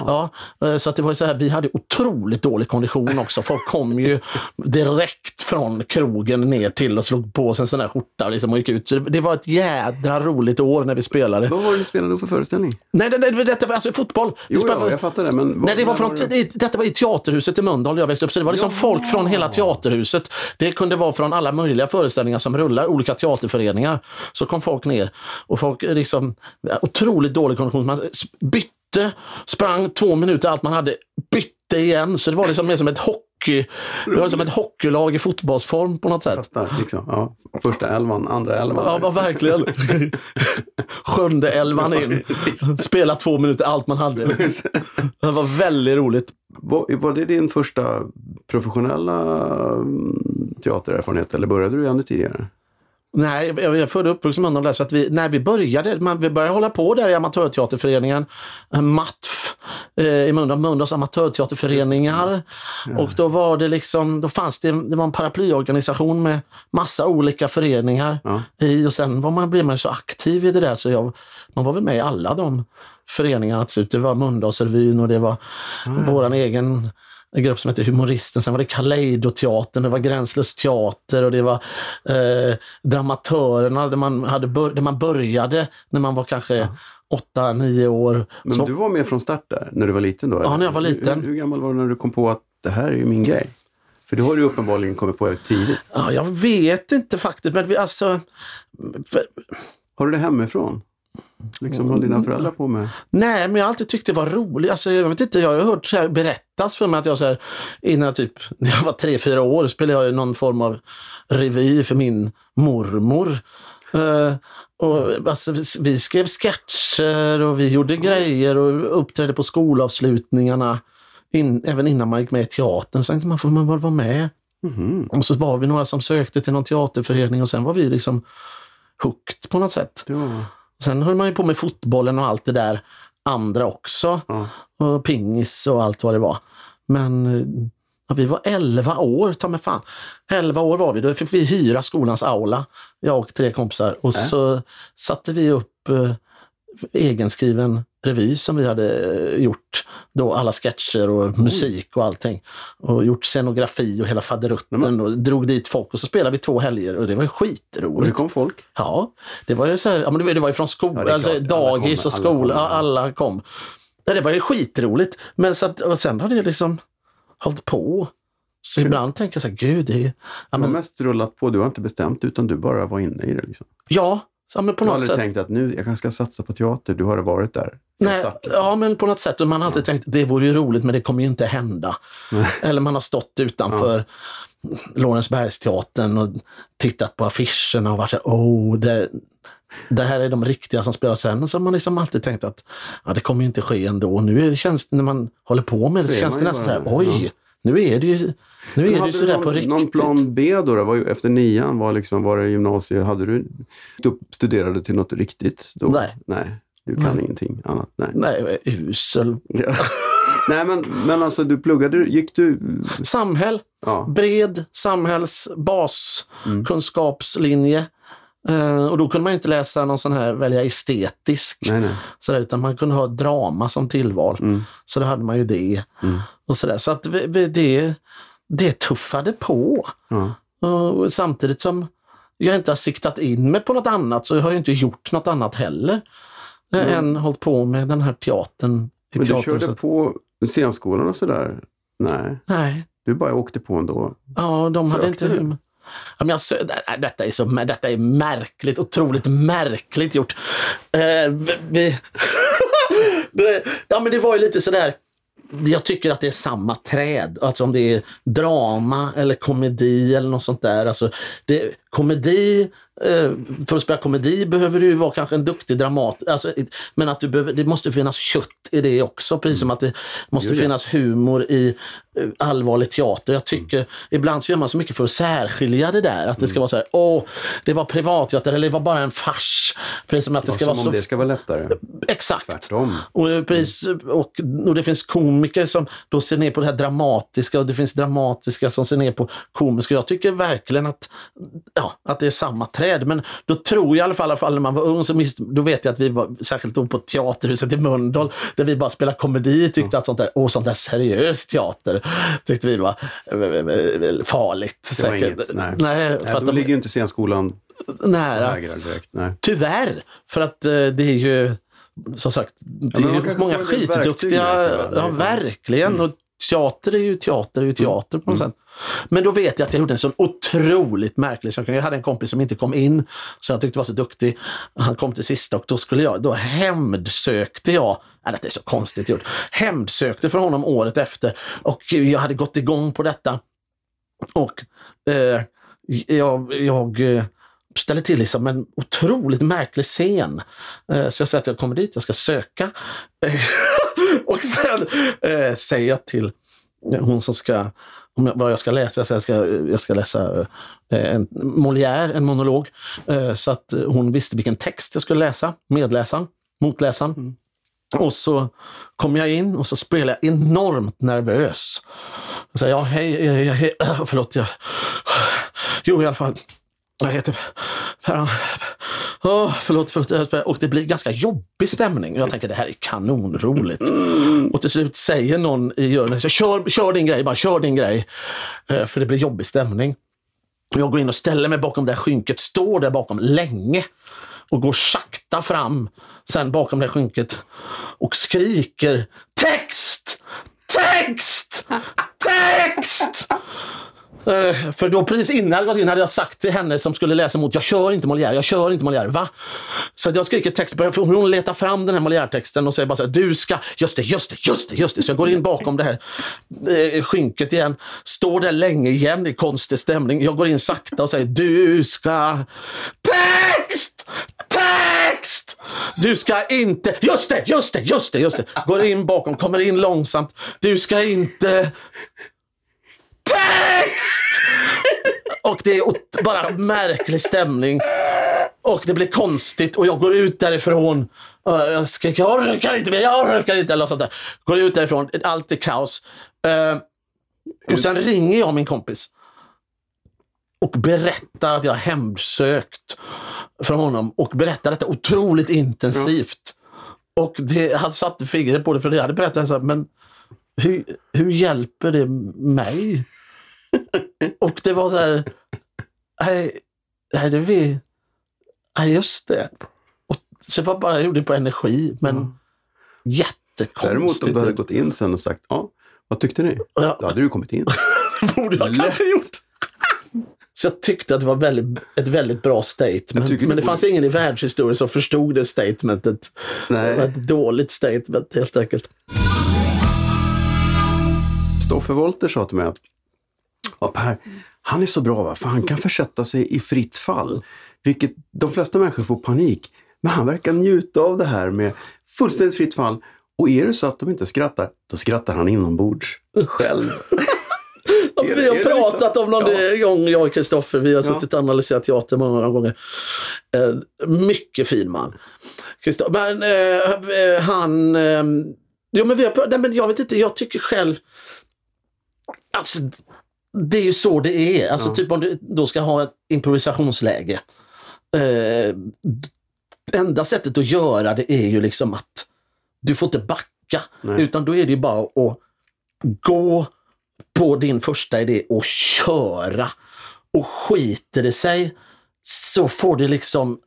Ja, eh, så att det var så här, vi hade otroligt dålig kondition också. Folk kom ju direkt från krogen ner till och slog på sig en sån där skjorta liksom, och gick ut. Det, var ett jädra roligt år när vi spelade. Vad var det ni spelade då för föreställning? Nej, nej, nej detta var alltså fotboll. Jo, ja, jag fattar det. Men vad- Nej, det var från, det? det, detta var i Teaterhuset i Mölndal jag växte upp. Så var liksom folk från hela Teaterhuset. Det kunde vara från alla möjliga föreställningar som rullar, olika teaterföreningar. Så kom folk ner och folk liksom, otroligt dålig kondition. Man bytte, sprang två minuter allt man hade, bytte igen. Så det var liksom mer som ett hockey, det var som ett hockeylag i fotbollsform på något sätt. Fattar, liksom. ja. Första elvan, andra elvan. Ja, verkligen. Sjunde elvan in. Spela två minuter, allt man hade. Det var väldigt roligt. Var, var det din första professionella mm, teatererfarenhet eller började du ännu tidigare? Nej, jag är född och uppvuxen med honom så att vi, när vi började, man, vi började hålla på där i amatörteaterföreningen, MATF, eh, i Mölndal, Mölndals amatörteaterföreningar. Ja. Och då var det liksom, då fanns det, det var en paraplyorganisation med massa olika föreningar ja. i och sen var man, blev man så aktiv i det där så jag, man var väl med i alla de föreningarna. Det var Mölndalsrevyn och det var ja. våran egen en grupp som hette Humoristen, sen var det Kaleidoteatern, det var Gränslös teater och det var eh, Dramatörerna där man, hade bör, där man började när man var kanske ja. Åtta, nio år. Men Så, du var med från start där, när du var liten då? Ja, eller? när jag var liten. Hur, hur, gammal var du när du kom på att det här är ju min grej? För det har du uppenbarligen kommit på tidigt. Ja, jag vet inte faktiskt, men vi, alltså... Har du det hemifrån? Liksom höll dina föräldrar på med? Nej, men jag har alltid tyckt det var roligt. Alltså, jag vet inte, jag har hört så här berättas för mig att jag så här, innan typ, när jag var tre, fyra år spelade jag någon form av revy för min mormor. Uh, och, alltså, vi skrev sketcher och vi gjorde mm. grejer och uppträdde på skolavslutningarna. In, även innan man gick med i teatern. Så tänkte man, får man väl vara med? Mm. Och så var vi några som sökte till någon teaterförening och sen var vi liksom hooked på något sätt. Ja. Sen höll man ju på med fotbollen och allt det där andra också. Ja. Och pingis och allt vad det var. Men ja, vi var 11 år, ta mig fan. 11 år var vi, då fick vi hyra skolans aula, jag och tre kompisar. Och äh. så satte vi upp eh, egenskriven revy som vi hade eh, gjort. Då alla sketcher och mm. musik och allting. Och gjort scenografi och hela faderutten mm. och drog dit folk och så spelade vi två helger och det var ju skitroligt. Och det kom folk? Ja, det var ju så här, ja, men det var ju från skolan, ja, alltså, dagis kom, och skola, alla, alla kom. Ja, det var ju skitroligt. Men så att, och sen har det liksom hållit på. Så ibland tänker jag så här, gud det är... Ja, men... Du har mest rullat på, du har inte bestämt utan du bara var inne i det. Liksom. Ja, Ja, men på du har aldrig sätt... tänkt att nu jag kanske ska satsa på teater, du har varit där? Nej, start, liksom. Ja, men på något sätt. Man har alltid ja. tänkt det vore ju roligt men det kommer ju inte hända. Nej. Eller man har stått utanför ja. Lorensbergsteatern och tittat på affischerna och varit så oh, det, det här är de riktiga som spelar sen. Så har man liksom alltid tänkt att ja, det kommer ju inte ske ändå. Nu känns det, när man håller på med det, så, känns det nästan så här, oj, ja. nu är det ju nu är det ju sådär på riktigt. Någon plan B då? då? Var efter nian, var, liksom, var det gymnasiet? Hade du, du studerade till något riktigt? Då? Nej. Nej. Du kan Nej. ingenting annat? Nej, Nej jag är usel. Ja. Nej, men, men alltså du pluggade, gick du? Samhäll. Ja. Bred samhällsbaskunskapslinje. Mm. Uh, och då kunde man inte läsa någon sån här, välja estetisk. Nej, nej. Sådär, utan man kunde ha drama som tillval. Mm. Så då hade man ju det. Mm. Och sådär. Så att vi, vi, det, det tuffade på. Mm. Och samtidigt som jag inte har siktat in mig på något annat så jag har inte gjort något annat heller. Mm. Än hållit på med den här teatern. I Men du körde på scenskolan och sådär? Nej. Nej. Du bara åkte på ändå? Ja, de Sökte hade inte... Du? Ja, men jag, detta, är så, detta är märkligt, otroligt märkligt gjort. Eh, vi, ja, men det var ju lite sådär jag tycker att det är samma träd. Alltså om det är drama eller komedi eller något sånt där. Alltså det, komedi för att spela komedi behöver du vara kanske en duktig dramat. Alltså, men att du behöver, det måste finnas kött i det också, precis som att det måste det. finnas humor i eh, allvarlig teater. Jag tycker mm. ibland så gör man så mycket för att särskilja det där. Att det ska mm. vara så här, åh, det var privatteater eller det var bara en fars. Precis som att det ska som vara så... det ska vara lättare. Exakt. Tvärtom. Och, eh, precis, och, och det finns komiker som då ser ner på det här dramatiska och det finns dramatiska som ser ner på komiska. Jag tycker verkligen att, ja, att det är samma träd träd. Men då tror jag i alla fall, i alla fall när man var ung, så minst, då vet jag att vi var, särskilt då på Teaterhuset i Mölndal, där vi bara spelade komedi, tyckte mm. att sånt där, åh, sånt där seriös teater tyckte vi var äh, farligt. Det var inget, nej. nej, nej, då de, ligger ju inte scenskolan nära. Direkt, nej. Tyvärr, för att det är ju som sagt, det ja, är ju många skitduktiga, ja verkligen. Mm. Och teater är ju teater, är ju teater på något mm. sätt. Men då vet jag att jag gjorde en sån otroligt märklig sak. Jag hade en kompis som inte kom in, som jag tyckte var så duktig. Han kom till sista och då skulle jag, då hämndsökte jag Nej, det är så konstigt gjort. Hämndsökte för honom året efter och jag hade gått igång på detta. Och eh, jag, jag eh, ställer till liksom en otroligt märklig scen. Eh, så jag säger att jag kommer dit, jag ska söka. och sen eh, säger jag till hon som ska, om jag, vad jag ska läsa, jag ska, jag ska läsa eh, en Molière, en monolog. Eh, så att hon visste vilken text jag skulle läsa, medläsaren, motläsaren. Mm. Och så kom jag in och så spelade jag enormt nervös. Jag sa, ja, hej, hej, hej, förlåt. Jag, jo, i alla fall. Jag heter Per. Oh, förlåt, förlåt. Och det blir ganska jobbig stämning. Jag tänker det här är kanonroligt. Mm. Och till slut säger någon i hjörnet, kör, kör din grej, bara kör din grej. Eh, för det blir jobbig stämning. Jag går in och ställer mig bakom det här skynket, står där bakom länge och går sakta fram sen bakom det här skynket och skriker text! Text! Text! Eh, för då precis innan jag gått in hade jag sagt till henne som skulle läsa emot, jag kör inte Molière, jag kör inte Molière. Va? Så jag skriker text, för hon letar fram den här Molière-texten och säger bara så här, du ska, just det, just det, just det, just det. Så jag går in bakom det här eh, skynket igen, står där länge igen i konstig stämning. Jag går in sakta och säger, du ska, text! Text! Du ska inte, just det, just det, just det, just det. Går in bakom, kommer in långsamt. Du ska inte text! Och det är bara märklig stämning. Och det blir konstigt och jag går ut därifrån. Jag skriker, jag orkar inte mer, jag orkar inte. Eller sånt där. Går ut därifrån, allt är kaos. Uh, och sen ringer jag min kompis. Och berättar att jag har hemsökt från honom. Och berättar detta otroligt intensivt. Och det, han satte fingret på det, för det hade berättat men hur, hur hjälper det mig? och det var så här, nej, nej det vi, nej just det. Och, så var bara, jag gjorde det på energi, men mm. jättekonstigt. Däremot om du hade gått in sen och sagt, ja, vad tyckte ni? Ja. Då hade du kommit in. det borde jag kanske gjort. Så jag tyckte att det var väldigt, ett väldigt bra statement. Men det fanns ingen i världshistorien som förstod det statementet. Nej. Det var ett dåligt statement helt enkelt. Stoffe Wolter sa till mig att ja, Per, han är så bra va, för han kan försätta sig i fritt fall. Vilket de flesta människor får panik. Men han verkar njuta av det här med fullständigt fritt fall. Och är det så att de inte skrattar, då skrattar han inombords själv. vi har pratat om någon ja. gång, jag och Kristoffer. Vi har ja. suttit och analyserat teater många gånger. Eh, mycket fin man. Men eh, han... Eh, jo, men vi har, nej, men jag vet inte, jag tycker själv... Alltså, det är ju så det är. Alltså, ja. typ om du då ska ha ett improvisationsläge. Eh, enda sättet att göra det är ju liksom att du får inte backa. Nej. Utan då är det bara att gå på din första idé och köra. Och skiter det sig så får det liksom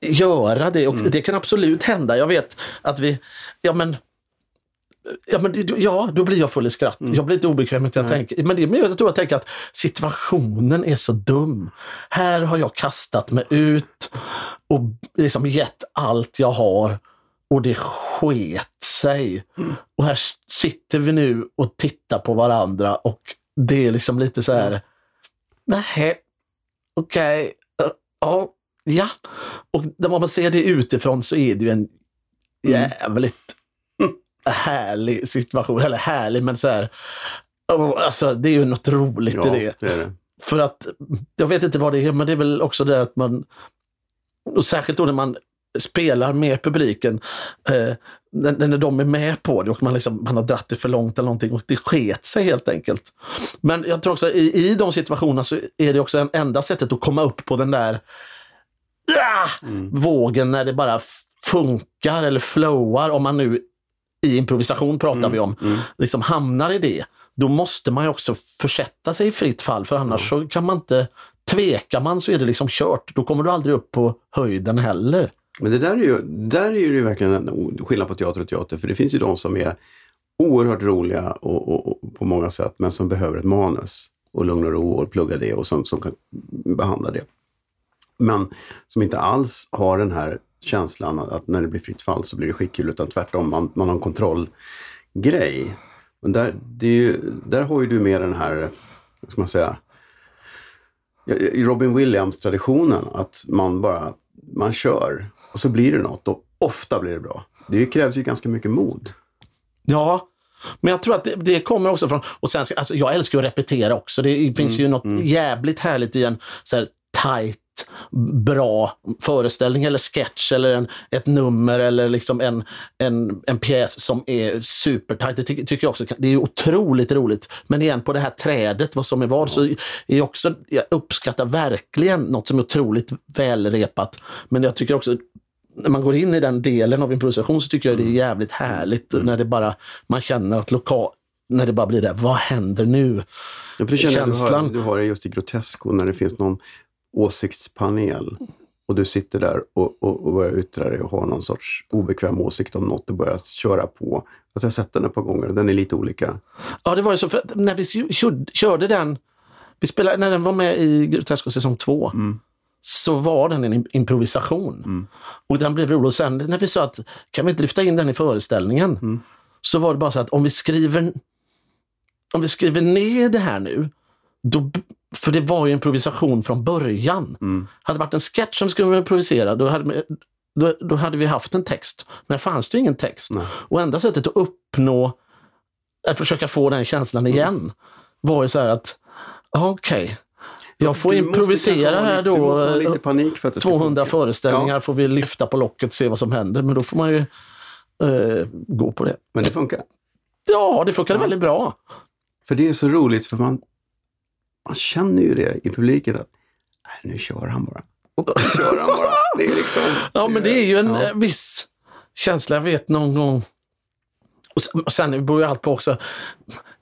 göra det. Och mm. det kan absolut hända. Jag vet att vi, ja men Ja, men, ja, då blir jag full i skratt. Mm. Jag blir inte obekväm med att jag tänker. Men det är jag tror jag tänker att situationen är så dum. Här har jag kastat mig ut och liksom gett allt jag har och det sket sig. Mm. Och här sitter vi nu och tittar på varandra och det är liksom lite så här, nej, okej, okay, uh, ja. Och när man ser det utifrån så är det ju en mm. jävligt härlig situation. Eller härlig, men så här. Alltså, det är ju något roligt ja, i det. det, det. För att, jag vet inte vad det är, men det är väl också det att man, och särskilt då när man spelar med publiken, eh, när, när de är med på det och man, liksom, man har dratt det för långt eller någonting och det sket sig helt enkelt. Men jag tror också i, i de situationerna så är det också en enda sättet att komma upp på den där ah, mm. vågen när det bara funkar eller flowar, om man nu i improvisation pratar mm, vi om, mm. liksom hamnar i det, då måste man ju också försätta sig i fritt fall för annars mm. så kan man inte, tvekar man så är det liksom kört. Då kommer du aldrig upp på höjden heller. Men det där är ju, där är ju verkligen en skillnad på teater och teater, för det finns ju de som är oerhört roliga och, och, och, på många sätt, men som behöver ett manus. och lugn och ro och plugga det och som, som kan behandla det. Men som inte alls har den här känslan att när det blir fritt fall så blir det skitkul, utan tvärtom, man, man har en kontrollgrej. Men där, ju, där har ju du med den här, vad ska man säga, i Robin Williams-traditionen, att man bara, man kör och så blir det något och ofta blir det bra. Det krävs ju ganska mycket mod. Ja, men jag tror att det, det, kommer också från, och sen, alltså jag älskar att repetera också. Det finns mm, ju något mm. jävligt härligt i en så här tight bra föreställning eller sketch eller en, ett nummer eller liksom en, en, en pjäs som är supertajt. Det ty tycker jag också det är otroligt roligt. Men igen, på det här trädet, vad som är vad, så är också, jag uppskattar verkligen något som är otroligt välrepat. Men jag tycker också när man går in i den delen av improvisation så tycker jag det är jävligt härligt mm. när det bara, man känner att lokal, när det bara blir det, vad händer nu? Ja, för Känslan. Du har, du har det just i Grotesco när det finns någon åsiktspanel och du sitter där och, och, och börjar yttra dig och har någon sorts obekväm åsikt om något och börjar köra på. Alltså jag har sett den ett par gånger, den är lite olika. Ja, det var ju så, för när vi körde den, vi spelade, när den var med i Grotesco säsong två, mm. så var den en improvisation. Mm. Och den blev rolig. Och sen när vi sa att kan vi inte lyfta in den i föreställningen? Mm. Så var det bara så att om vi skriver om vi skriver ner det här nu, då, för det var ju improvisation från början. Mm. Hade det varit en sketch som skulle improvisera, då hade, då, då hade vi haft en text. Men fanns det ingen text. Nej. Och enda sättet att uppnå, att försöka få den känslan mm. igen, mm. var ju så här att, okej, okay, jag får improvisera här då. 200 föreställningar ja. får vi lyfta på locket och se vad som händer. Men då får man ju eh, gå på det. Men det funkar? Ja, det funkade ja. väldigt bra. För det är så roligt, för man, man känner ju det i publiken att nej, nu kör han bara. Och kör han bara. Det är liksom, ja, men det är ju en ja. viss känsla. Jag vet någon gång och sen beror ju allt på också,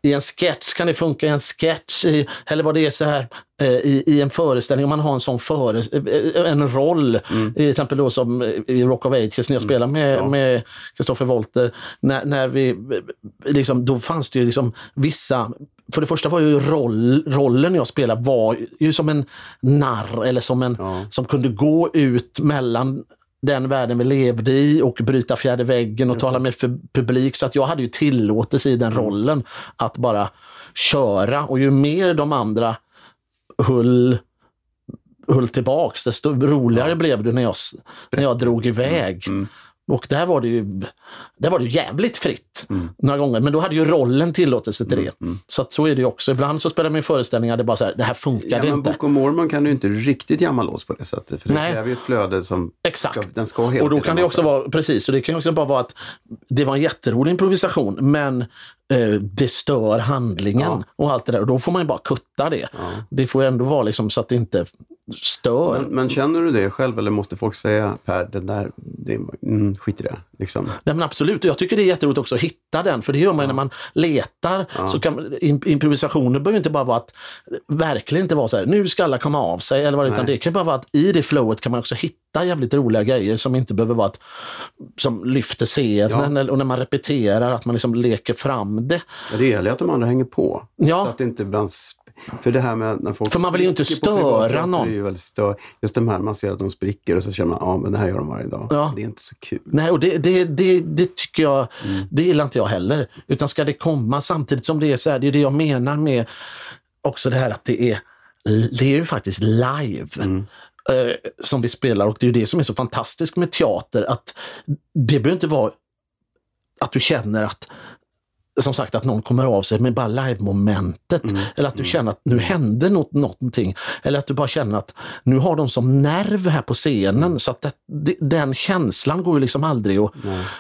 i en sketch kan det funka i en sketch, i, eller vad det är så här eh, i, i en föreställning, om man har en sån före, eh, en roll, mm. till exempel då som i Rock of Ages när jag mm. spelar med, med Christopher Wolter, när, när vi, liksom, då fanns det ju liksom vissa för det första var ju roll, rollen jag spelade var ju som en narr eller som en ja. som kunde gå ut mellan den världen vi levde i och bryta fjärde väggen och tala med publik. Så att jag hade ju tillåtelse i den mm. rollen att bara köra. Och ju mer de andra höll, höll tillbaks, desto roligare ja. blev det när jag, när jag drog iväg. Mm. Mm. Och där var det ju, där var det jävligt fritt mm. några gånger. Men då hade ju rollen tillåtelse till det. Mm. mm. Så att så är det också. Ibland så spelar man föreställningar det bara så här, det här funkar ja, men inte. Book of Mormon kan du inte riktigt jamma loss på det sättet. För det Nej. kräver ju ett flöde som Exakt. Ska, den ska hela Och då kan det också vara, precis, och det kan också bara vara att det var en jätterolig improvisation men eh, det stör handlingen ja. och allt det där. Och då får man ju bara kutta det. Ja. Det får ändå vara liksom så att det inte stör. Men, men, känner du det själv eller måste folk säga Per, det där, det, mm, skit i det? Liksom. Nej, men absolut, jag tycker det är jätteroligt också att hitta den, för det gör man ja. när man letar. Ja. Så kan, improvisationer behöver inte bara vara att, verkligen inte vara så här, nu ska alla komma av sig, eller vad, utan det kan bara vara att i det flowet kan man också hitta jävligt roliga grejer som inte behöver vara att, som lyfter scenen, ja. och när man repeterar, att man liksom leker fram det. det gäller att de andra hänger på, ja. så att det inte ibland för det här med när folk För man vill ju inte störa någon. Det är ju stör. Just de här, man ser att de spricker och så känner man, ja men det här gör de varje dag. Ja. Det är inte så kul. Nej, och det, det, det, det tycker jag, mm. det gillar inte jag heller. Utan ska det komma samtidigt som det är så här, det är det jag menar med också det här att det är, det är ju faktiskt live. Mm. Eh, som vi spelar och det är ju det som är så fantastiskt med teater att det behöver inte vara att du känner att som sagt att någon kommer av sig med bara live-momentet. Mm. Eller att du mm. känner att nu händer något, någonting. Eller att du bara känner att nu har de som nerv här på scenen. Mm. Så att det, det, den känslan går ju liksom aldrig att...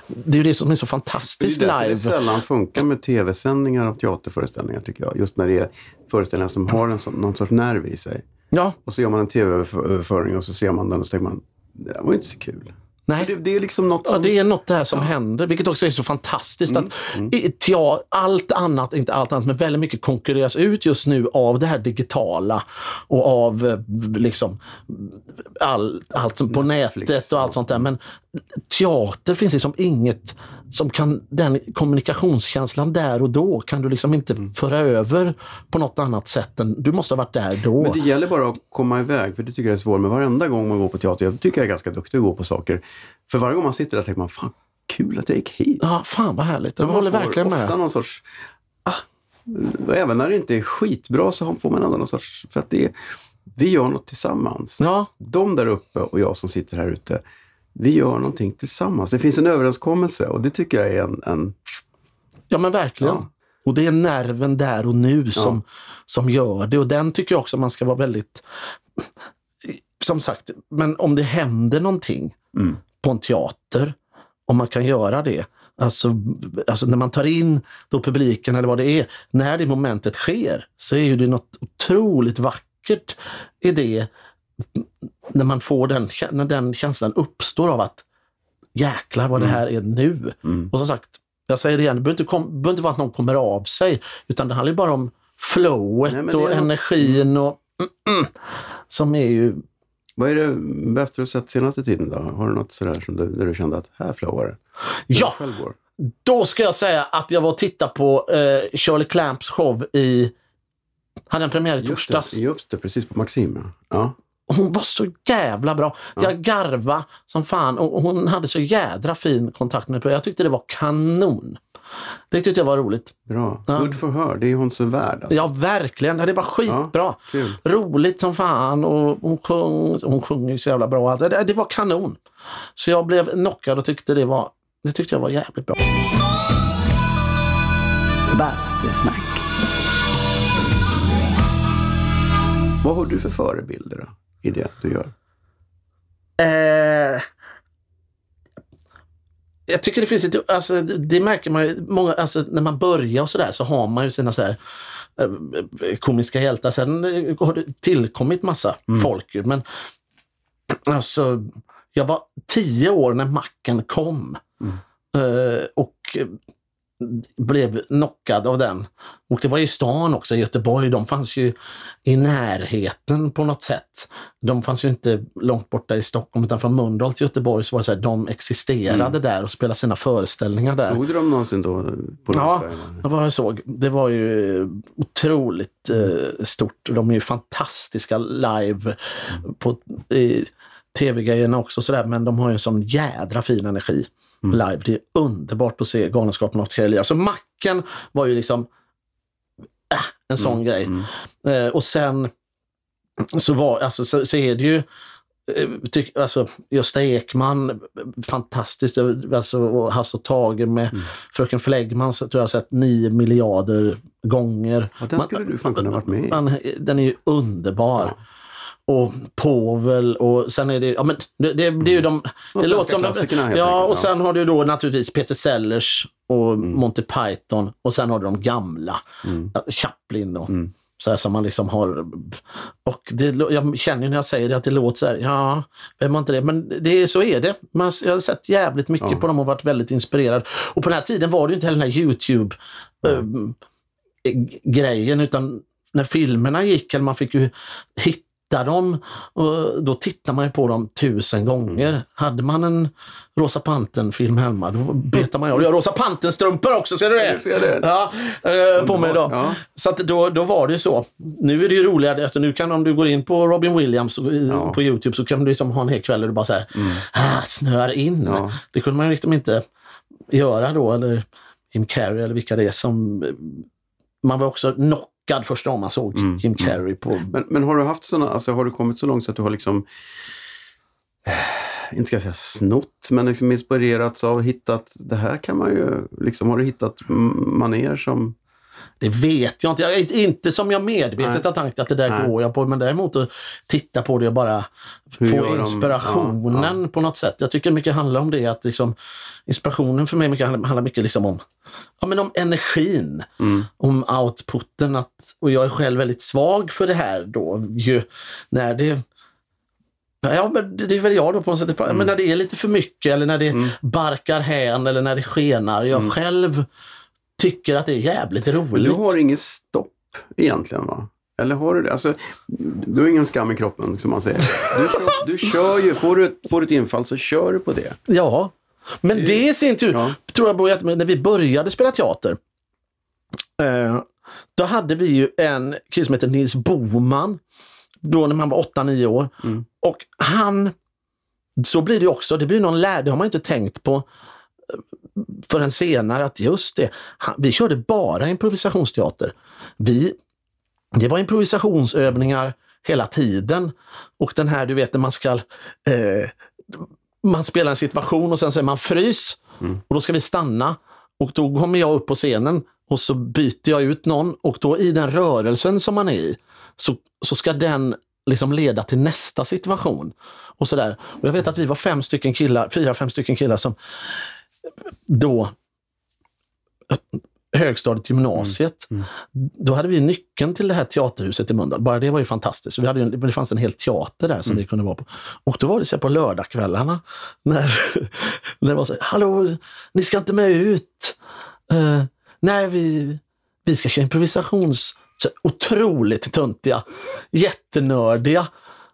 Det är ju det som är så fantastiskt live. Det är live. det sällan funkar med tv-sändningar av teaterföreställningar tycker jag. Just när det är föreställningar som har en sån, någon sorts nerv i sig. Ja. Och så gör man en tv-överföring och så ser man den och så tänker man, det var inte så kul. Nej. Det, det, är liksom något som... Ja, det är något det här som ja. händer, vilket också är så fantastiskt. Mm. att mm. ja, Allt annat, inte allt annat, men väldigt mycket konkurreras ut just nu av det här digitala och av eh, liksom all, allt som på Netflix. nätet och allt sånt där. Men teater finns liksom inget som kan, den kommunikationskänslan där och då kan du liksom inte föra över på något annat sätt än, du måste ha varit där då. Men det gäller bara att komma iväg, för det tycker jag är svårt. Men varenda gång man går på teater, jag tycker jag är ganska duktig att gå på saker. För varje gång man sitter där tänker man, fan kul att jag gick hit. Ja, fan vad härligt. Jag håller verkligen med. ofta någon sorts, ah, även när det inte är skitbra så får man ändå någon sorts, för att det är, vi gör något tillsammans. Ja. De där uppe och jag som sitter här ute, vi gör någonting tillsammans. Det finns en överenskommelse och det tycker jag är en... en... Ja men verkligen. Ja. Och det är nerven där och nu som, ja. som gör det och den tycker jag också man ska vara väldigt... Som sagt, men om det händer någonting mm. på en teater, om man kan göra det, Alltså, alltså när man tar in då publiken eller vad det är, när det momentet sker så är det något otroligt vackert i det när man får den, när den känslan uppstår av att jäklar vad det mm. här är nu. Mm. Och som sagt, jag säger det igen, det behöver inte, kom, behöver inte vara att någon kommer av sig, utan det handlar bara om flowet Nej, och energin och mm, mm, som är ju... Vad är det bästa du sett senaste tiden då? Har du något sådär som du, där du kände att här flowar det? Ja! Då ska jag säga att jag var och tittade på eh, Shirley Clamps show i... Hade en premiär i torsdags. Just det, precis på Maxim. Ja hon var så jävla bra. Jag garva som fan och hon hade så jädra fin kontakt med mig. Jag tyckte det var kanon. Det tyckte jag var roligt. Bra. Ja. Good for her. Det är hon så värd. Alltså. Ja, verkligen. Det var skitbra. Ja, roligt som fan och hon sjöng, hon sjöng ju så jävla bra. Det, det var kanon. Så jag blev knockad och tyckte det var, det tyckte jag var jävligt bra. Bastusnack. Vad har du för förebilder då? I det du gör? Eh, jag tycker det finns lite, alltså, det märker man ju, många, alltså, när man börjar och sådär så har man ju sina så här, eh, komiska hjältar. Sen har det tillkommit massa mm. folk. Men alltså, jag var tio år när macken kom. Mm. Uh, och blev knockad av den. Och det var i stan också, i Göteborg. De fanns ju i närheten på något sätt. De fanns ju inte långt borta i Stockholm utan från Mölndal till Göteborg så var det så här, de existerade mm. där och spelade sina föreställningar där. Såg du dem någonsin då? På ja, det var jag såg. Det var ju otroligt eh, stort. De är ju fantastiska live på tv-grejerna också sådär men de har ju en sån jädra fin energi mm. live. Det är underbart att se Galenskapen av Thierry. Alltså Macken var ju liksom äh, en sån mm. grej. Mm. Eh, och sen så, var, alltså, så, så är det ju eh, Tyck, alltså, Gösta Ekman, fantastiskt. Alltså, och Hasse och Tage med mm. Fröken Fläggman så tror jag har sett nio miljarder gånger. Ja, den skulle man, du fan kunna varit med i. Man, den är ju underbar. Ja och Povel och sen är det, ja men det, det, det är ju de... Mm. Det låter som de, Ja, och sen har du då naturligtvis Peter Sellers och mm. Monty Python och sen har du de gamla. Mm. Chaplin och mm. så här som man liksom har... Och det, jag känner när jag säger det att det låter så här, ja, vem har inte det? Men det, så är det. Man, jag har sett jävligt mycket ja. på dem och varit väldigt inspirerad. Och på den här tiden var det inte heller den här Youtube äh, grejen utan när filmerna gick, eller man fick ju hitta hittar dem, och då tittar man ju på dem tusen gånger. Hade man en Rosa Pantern-film hemma, då betar man ju. Och jag har Rosa Pantern-strumpor också, ser du det? Ser det. Ja, eh, på mig då. Ja. Så då, då var det ju så. Nu är det ju roligare, alltså nu kan om du går in på Robin Williams ja. på Youtube så kan du liksom ha en hel kväll och du bara så här, mm. ah, snöar in. Ja. Det kunde man ju liksom inte göra då, eller Jim Carrey eller vilka det är som man var också knock chockad första gången man såg mm. Jim mm. Carrey på... Men, men har du haft sådana, alltså har du kommit så långt så att du har liksom inte ska jag säga snott, men liksom inspirerats av, hittat, det här kan man ju, liksom har du hittat maner som det vet jag inte. Jag, inte som jag medvetet har tänkt att det där Nej. går jag på. Men däremot att titta på det och bara Hur få inspirationen ja, ja. på något sätt. Jag tycker mycket handlar om det. att liksom, Inspirationen för mig mycket handlar mycket liksom om, ja, men om energin. Mm. Om outputen. Att, och jag är själv väldigt svag för det här då. Ju, när det Ja, men det är väl jag då på något sätt. Mm. Men när det är lite för mycket eller när det mm. barkar hän eller när det skenar. Jag mm. själv tycker att det är jävligt roligt. Du har inget stopp egentligen va? Eller har du det? Alltså, du har ingen skam i kroppen som man säger. Du kör, du kör ju, får du, får du ett infall så kör du på det. Ja, men det i sin tur ja. tror jag började när vi började spela teater. Eh, då hade vi ju en kille som heter Nils Boman. Då när man var 8-9 år. Mm. Och han, så blir det också, det blir någon lär, det har man inte tänkt på förrän senare att just det, vi körde bara improvisationsteater. Vi, det var improvisationsövningar hela tiden. Och den här, du vet när man ska eh, man spelar en situation och sen säger man frys mm. och då ska vi stanna. Och då kommer jag upp på scenen och så byter jag ut någon och då i den rörelsen som man är i så, så ska den liksom leda till nästa situation. Och sådär. Och jag vet att vi var fem stycken killar, fyra, fem stycken killar som då högstadiet, gymnasiet. Mm. Mm. Då hade vi nyckeln till det här teaterhuset i Mölndal. Bara det var ju fantastiskt. Vi hade, det fanns en hel teater där som mm. vi kunde vara på. Och då var det så på lördagskvällarna när, när det var så Hallå, ni ska inte med ut. Uh, nej, vi, vi ska köra improvisations... Så otroligt töntiga, jättenördiga.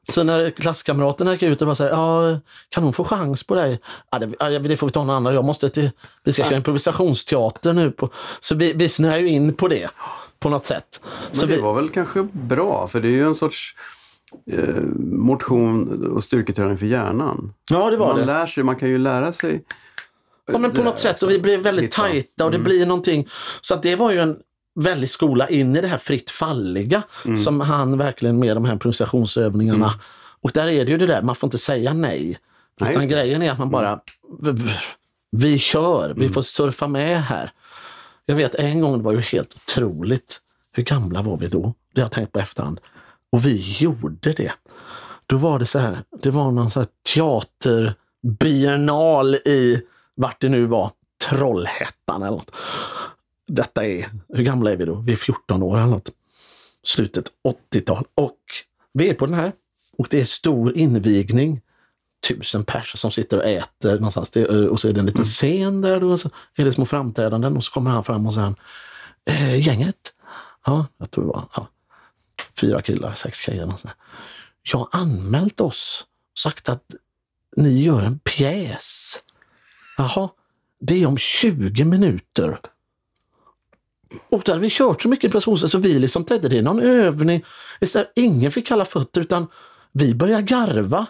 Så när klasskamraterna gick ut och bara sa, ja, kan hon få chans på dig? Ja, det, det får vi ta någon annan. Jag måste till, vi ska köra improvisationsteater nu. På, så vi, vi snöar ju in på det på något sätt. Men så det vi, var väl kanske bra, för det är ju en sorts eh, motion och styrketräning för hjärnan. Ja, det var man det. Lär sig, man kan ju lära sig Ja, men på något sätt. Och vi blev väldigt tajta och det mm. blir någonting. Så att det var ju en väldig skola in i det här fritt falliga mm. som han verkligen med de här improvisationsövningarna. Mm. Och där är det ju det där, man får inte säga nej. nej Utan grejen är att man bara, vi kör, vi mm. får surfa med här. Jag vet en gång, det var ju helt otroligt. Hur gamla var vi då? Det har jag tänkt på efterhand. Och vi gjorde det. Då var det så här, det var någon här teaterbiennal i vart det nu var, Trollhättan eller något detta är, hur gamla är vi då? Vi är 14 år eller något. Slutet 80-tal. Och vi är på den här och det är stor invigning. Tusen pers som sitter och äter någonstans. Det, och så är det en liten mm. scen där då, och så är det små framträdanden och så kommer han fram och säger eh, gänget, ja, jag tror det var ja, fyra killar, sex tjejer. Jag har anmält oss sagt att ni gör en pjäs. Jaha, det är om 20 minuter. Och då hade vi kört så mycket prestations så vi liksom tänkte det är någon övning. Eh, ingen fick kalla fötter utan vi börjar garva.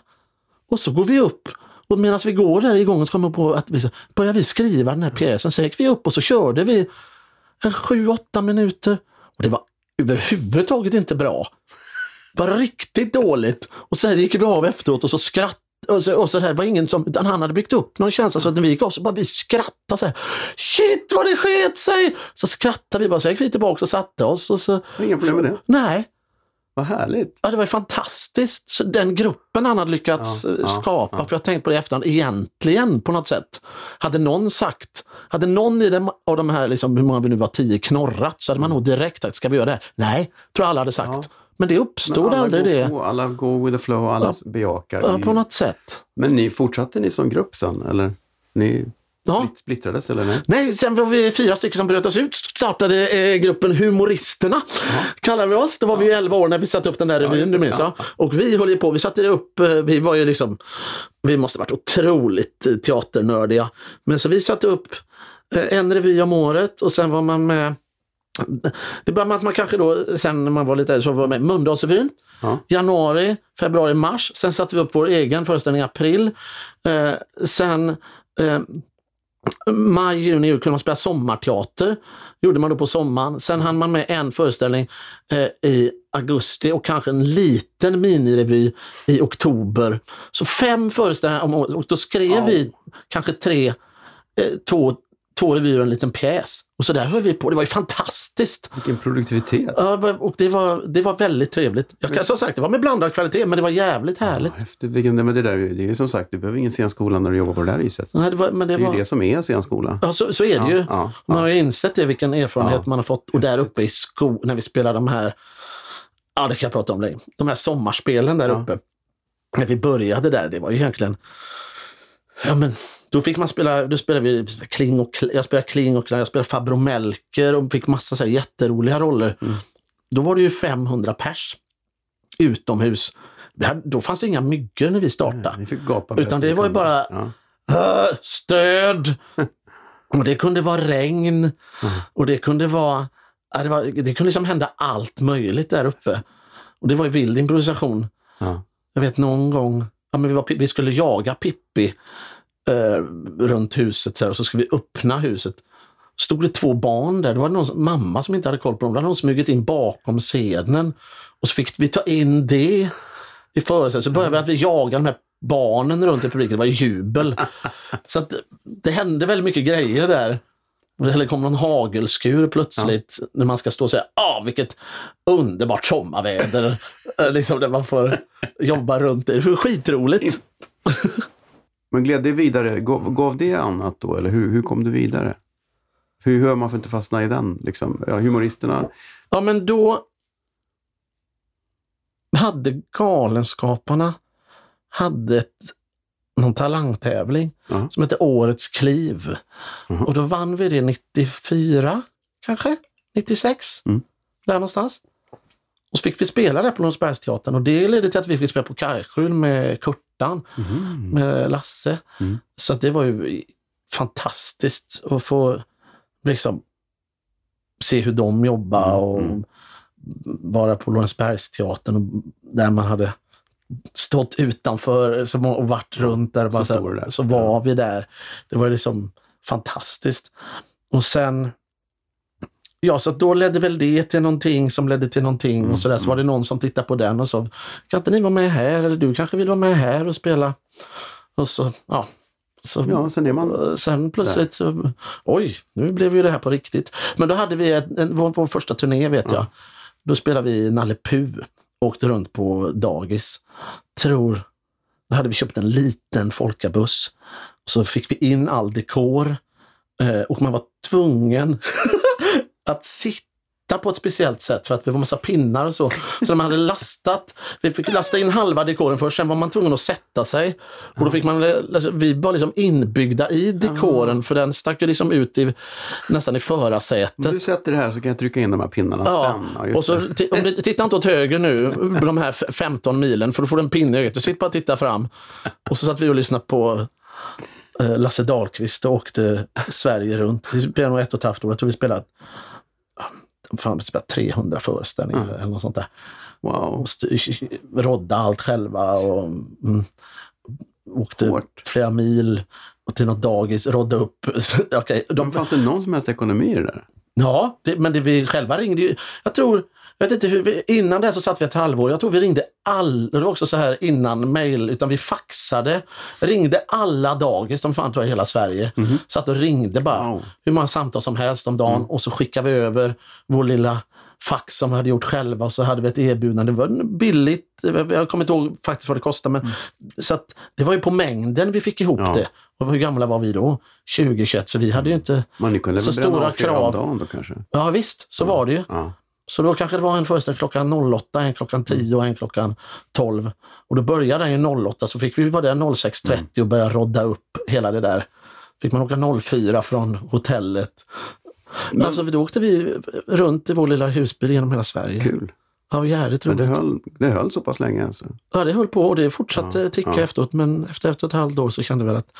Och så går vi upp och medan vi går där i gången så kommer vi på att vi börjar vi skriva den här pjäsen. Så gick vi upp och så körde vi en sju, åtta minuter. Och det var överhuvudtaget inte bra. Det var riktigt dåligt. Och sen gick vi av efteråt och så skrattade och så, och så här, var ingen som, utan han hade byggt upp någon känsla så att när vi gick av så bara vi skrattade så här. Shit vad det sket sig! Så skrattade vi bara, så gick vi tillbaka och satte oss. Och så, Inga problem med det? Nej. Vad härligt! Ja, det var fantastiskt. Så den gruppen han hade lyckats ja, skapa, ja, för jag har tänkt på det i efterhand, egentligen på något sätt. Hade någon sagt, hade någon i den, av de här, liksom, hur många vi nu var, tio knorrat, så hade man nog direkt sagt, ska vi göra det här? Nej, tror jag alla hade sagt. Men det uppstod men aldrig det. På, alla go with the flow, alla ja, bejakar. Ja, på något sätt. Men ni fortsatte ni som grupp sen, eller? Ni ja. splittrades eller nej? Nej, sen var vi fyra stycken som bröt oss ut. Startade eh, gruppen Humoristerna, ja. kallar vi oss. Då var ja. vi ju 11 år när vi satte upp den där revyn, du minns ja. Och vi höll ju på, vi satte det upp, eh, vi var ju liksom, vi måste varit otroligt eh, teaternördiga. Men så vi satte upp eh, en revy om året och sen var man med det började med att man kanske då, sen när man var lite äldre, så var med Mölndalsrevyn. Ja. Januari, februari, mars. Sen satte vi upp vår egen föreställning i april. Eh, sen eh, maj, juni, juli kunde man spela sommarteater. gjorde man då på sommaren. Sen hann man med en föreställning eh, i augusti och kanske en liten minirevy i oktober. Så fem föreställningar om året. Och då skrev ja. vi kanske tre, eh, två, två revyer och en liten pjäs. Och så där höll vi på. Det var ju fantastiskt! Vilken produktivitet! Ja, och det var, det var väldigt trevligt. Jag kan som sagt, det var med blandad kvalitet, men det var jävligt härligt. Ja, efter, men det, där, det är ju som sagt, du behöver ingen scenskola när du jobbar på det här viset. Nej, det, var, men det, det är var... ju det som är scenskola. Ja, så, så är det ja, ju. Ja, man har ju insett det, vilken erfarenhet man har fått. Och där uppe i sko, när vi spelar de här, ja det kan jag prata om länge, de här sommarspelen där uppe. När vi började där, det var ju egentligen, ja men då fick man spela, då spelade vi Kling och, jag spelade Kling och jag spelade Fabro Melker och fick massa så här jätteroliga roller. Mm. då var det ju 500 pers utomhus. Hade, då fanns det inga myggor när vi startade. Nej, Utan det var ju bara ja. stöd. och det kunde vara regn. Mm. Och det kunde vara det, var, det kunde liksom hända allt möjligt där uppe. Och det var ju vild improvisation. Ja. Jag vet någon gång, ja, men vi, var, vi skulle jaga Pippi eh, runt huset så här, och så skulle vi öppna huset. Stod det två barn där, det var någon mamma som inte hade koll på dem. Då hade någon smugit in bakom scenen. Och så fick vi ta in det i föreställningen. Så började vi att vi jaga de här barnen runt i publiken. Det var jubel. så att det hände väldigt mycket grejer där. Eller kom någon hagelskur plötsligt ja. när man ska stå och säga ah vilket underbart sommarväder. Liksom där man får jobba runt det. Det är skitroligt. Men gled det vidare, gav, gav det annat då eller hur, hur kom du vidare? Hur gör man för att inte fastna i den? Liksom? Ja, humoristerna? Ja men då hade Galenskaparna hade ett någon talangtävling uh-huh. som heter Årets kliv. Uh-huh. Och då vann vi det 94, kanske? 96? Mm. Där någonstans. Och så fick vi spela där på Lundsbergsteatern och det ledde till att vi fick spela på Kajskjul med Kurtan, mm. med Lasse. Mm. Så det var ju fantastiskt att få liksom se hur de jobbar och mm. vara på Lorensbergsteatern där man hade stått utanför och varit runt där. Bara så, så, där. så var vi där. Det var liksom fantastiskt. Och sen Ja, så då ledde väl det till någonting som ledde till någonting och sådär. Så var det någon som tittade på den och sa, kan inte ni vara med här? Eller du kanske vill vara med här och spela? Och så, ja. Så, ja, sen är man Sen plötsligt så, oj, nu blev ju det här på riktigt. Men då hade vi ett, en, vår, vår första turné vet ja. jag. Då spelade vi Nalle Puh åkte runt på dagis. Tror, då hade vi köpt en liten folkabuss. Så fick vi in all dekor eh, och man var tvungen att sitta på ett speciellt sätt för att vi var massa pinnar och så. Så de hade lastat, vi fick lasta in halva dekoren först, sen var man tvungen att sätta sig. Och då fick man, vi var liksom inbyggda i dekoren för den stack ju liksom ut i, nästan i förarsätet. Om du sätter det här så kan jag trycka in de här pinnarna ja. sen. Ja, och så, om du tittar inte åt höger nu, de här 15 milen, för då får du en pinne i ögat. Du sitter bara och tittar fram. Och så satt vi och lyssnade på eh, Lasse Dahlqvist och åkte Sverige runt. Vi spelade nog ett och ett halvt år. Jag tror vi spelade fan, spelat 300 föreställningar mm. eller något sånt där. Wow. Rodda allt själva och mm, åkte Hårt. flera mil och till något dagis, rodda upp. okay, de, fanns det någon som helst ekonomi i det där? Ja, det, men det, vi själva ringde ju. Jag tror jag vet inte hur vi, innan det så satt vi ett halvår. Jag tror vi ringde all, det var också så här innan mail, utan vi faxade. Ringde alla dagis, de fann tror jag hela Sverige. Mm. Satt och ringde bara wow. hur många samtal som helst om dagen mm. och så skickade vi över vår lilla fax som vi hade gjort själva och så hade vi ett erbjudande. Det var billigt, jag kommer inte ihåg faktiskt vad det kostade men mm. så att det var ju på mängden vi fick ihop ja. det. Och hur gamla var vi då? 20, 21, så vi hade ju inte så stora krav. Dagen då kanske? Ja visst, så ja. var det ju. Ja. Så då kanske det var en föreställning klockan 08, en klockan 10 och en klockan 12. Och då började den ju 08 så fick vi vara där 06.30 mm. och börja rodda upp hela det där. Fick man åka 04 från hotellet. Men alltså, då åkte vi runt i vår lilla husbil genom hela Sverige. Kul. Ja, jävligt roligt. Men det höll, det höll så pass länge alltså? Ja, det höll på och det fortsatte ja, ticka ja. efteråt. Men efter, efter ett halvt år så kände vi att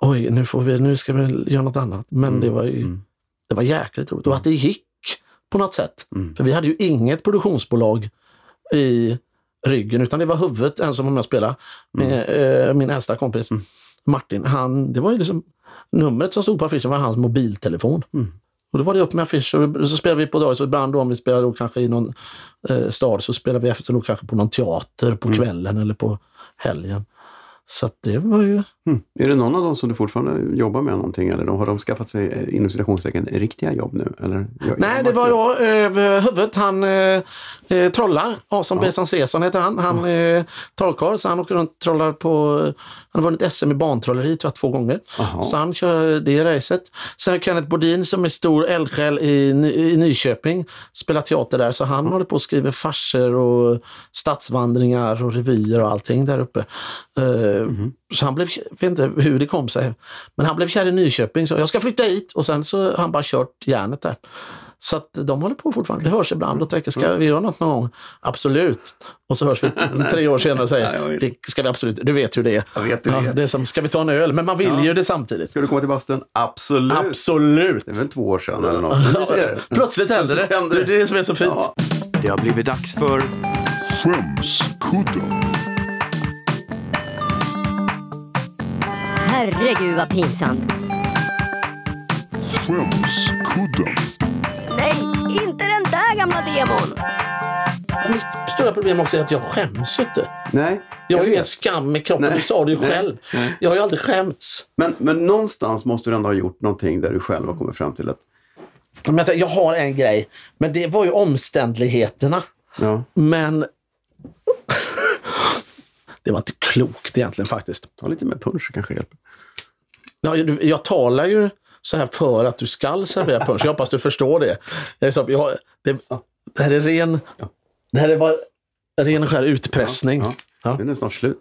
oj, nu, får vi, nu ska vi göra något annat. Men mm. det var ju mm. det var jäkligt roligt. Och att det gick på något sätt. Mm. För vi hade ju inget produktionsbolag i ryggen utan det var huvudet, en som var med och spelade. Mm. Min, äh, min äldsta kompis mm. Martin, han, det var ju liksom numret som stod på affischen var hans mobiltelefon. Mm. Och då var det upp med affischer och så spelade vi på dagis och ibland då om vi spelade då kanske i någon eh, stad så spelade vi efter då kanske på någon teater på mm. kvällen eller på helgen. Så det var ju... Mm. Är det någon av dem som du fortfarande jobbar med någonting eller har de skaffat sig eh, inom citationstecken riktiga jobb nu? Eller, Nej, det var jag över huvudet. Han eh, eh trollar. Ason ja. Besan Cesson heter han. Han ja. är eh, trollkarl så han åker runt och trollar på... Han har vunnit SM i bantrolleri tror jag, två gånger. Aha. Så han kör det racet. Sen har Kenneth Bodin som är stor eldsjäl i, i Nyköping. Spelar teater där så han ja. håller på att skriva farser och stadsvandringar och revyer och allting där uppe. Uh, Mm. Så han blev, jag vet inte hur det kom sig, men han blev kär i Nyköping så jag ska flytta hit och sen så har han bara kört järnet där. Så att de håller på fortfarande. Det hörs ibland och tänker, ska vi göra något någon gång? Absolut. Och så hörs vi tre år senare och säger, det ska vi absolut. Du vet hur det är. Jag vet hur det är. Ja, det är som, ska vi ta en öl? Men man vill Ja. ju det samtidigt. Ska du komma till bastun? Absolut. Absolut. Det är väl två år sedan eller något. Ser. Plötsligt händer det. Det är det som är så fint. Ja. Det har blivit dags för Skämskudden. Herregud vad pinsamt. Skämskudden. Nej, inte den där gamla demon. Mitt stora problem också är att jag skäms ju inte. Nej, Jag har ju ingen skam i kroppen. Nej. Du sa det ju Nej. själv. Nej. Jag har ju aldrig skämts. Men, men någonstans måste du ändå ha gjort någonting där du själv har kommit fram till att jag har en grej. Men det var ju omständigheterna. ja, Men det var inte klokt egentligen faktiskt. ta lite mer punch kanske hjälper. Ja, jag, jag talar ju så här för att du skall servera punsch. Jag hoppas du förstår det. Är så- jag, det, det här är ren, det här är bara, ren och skär utpressning. Ja, Ja. Den är snart slut.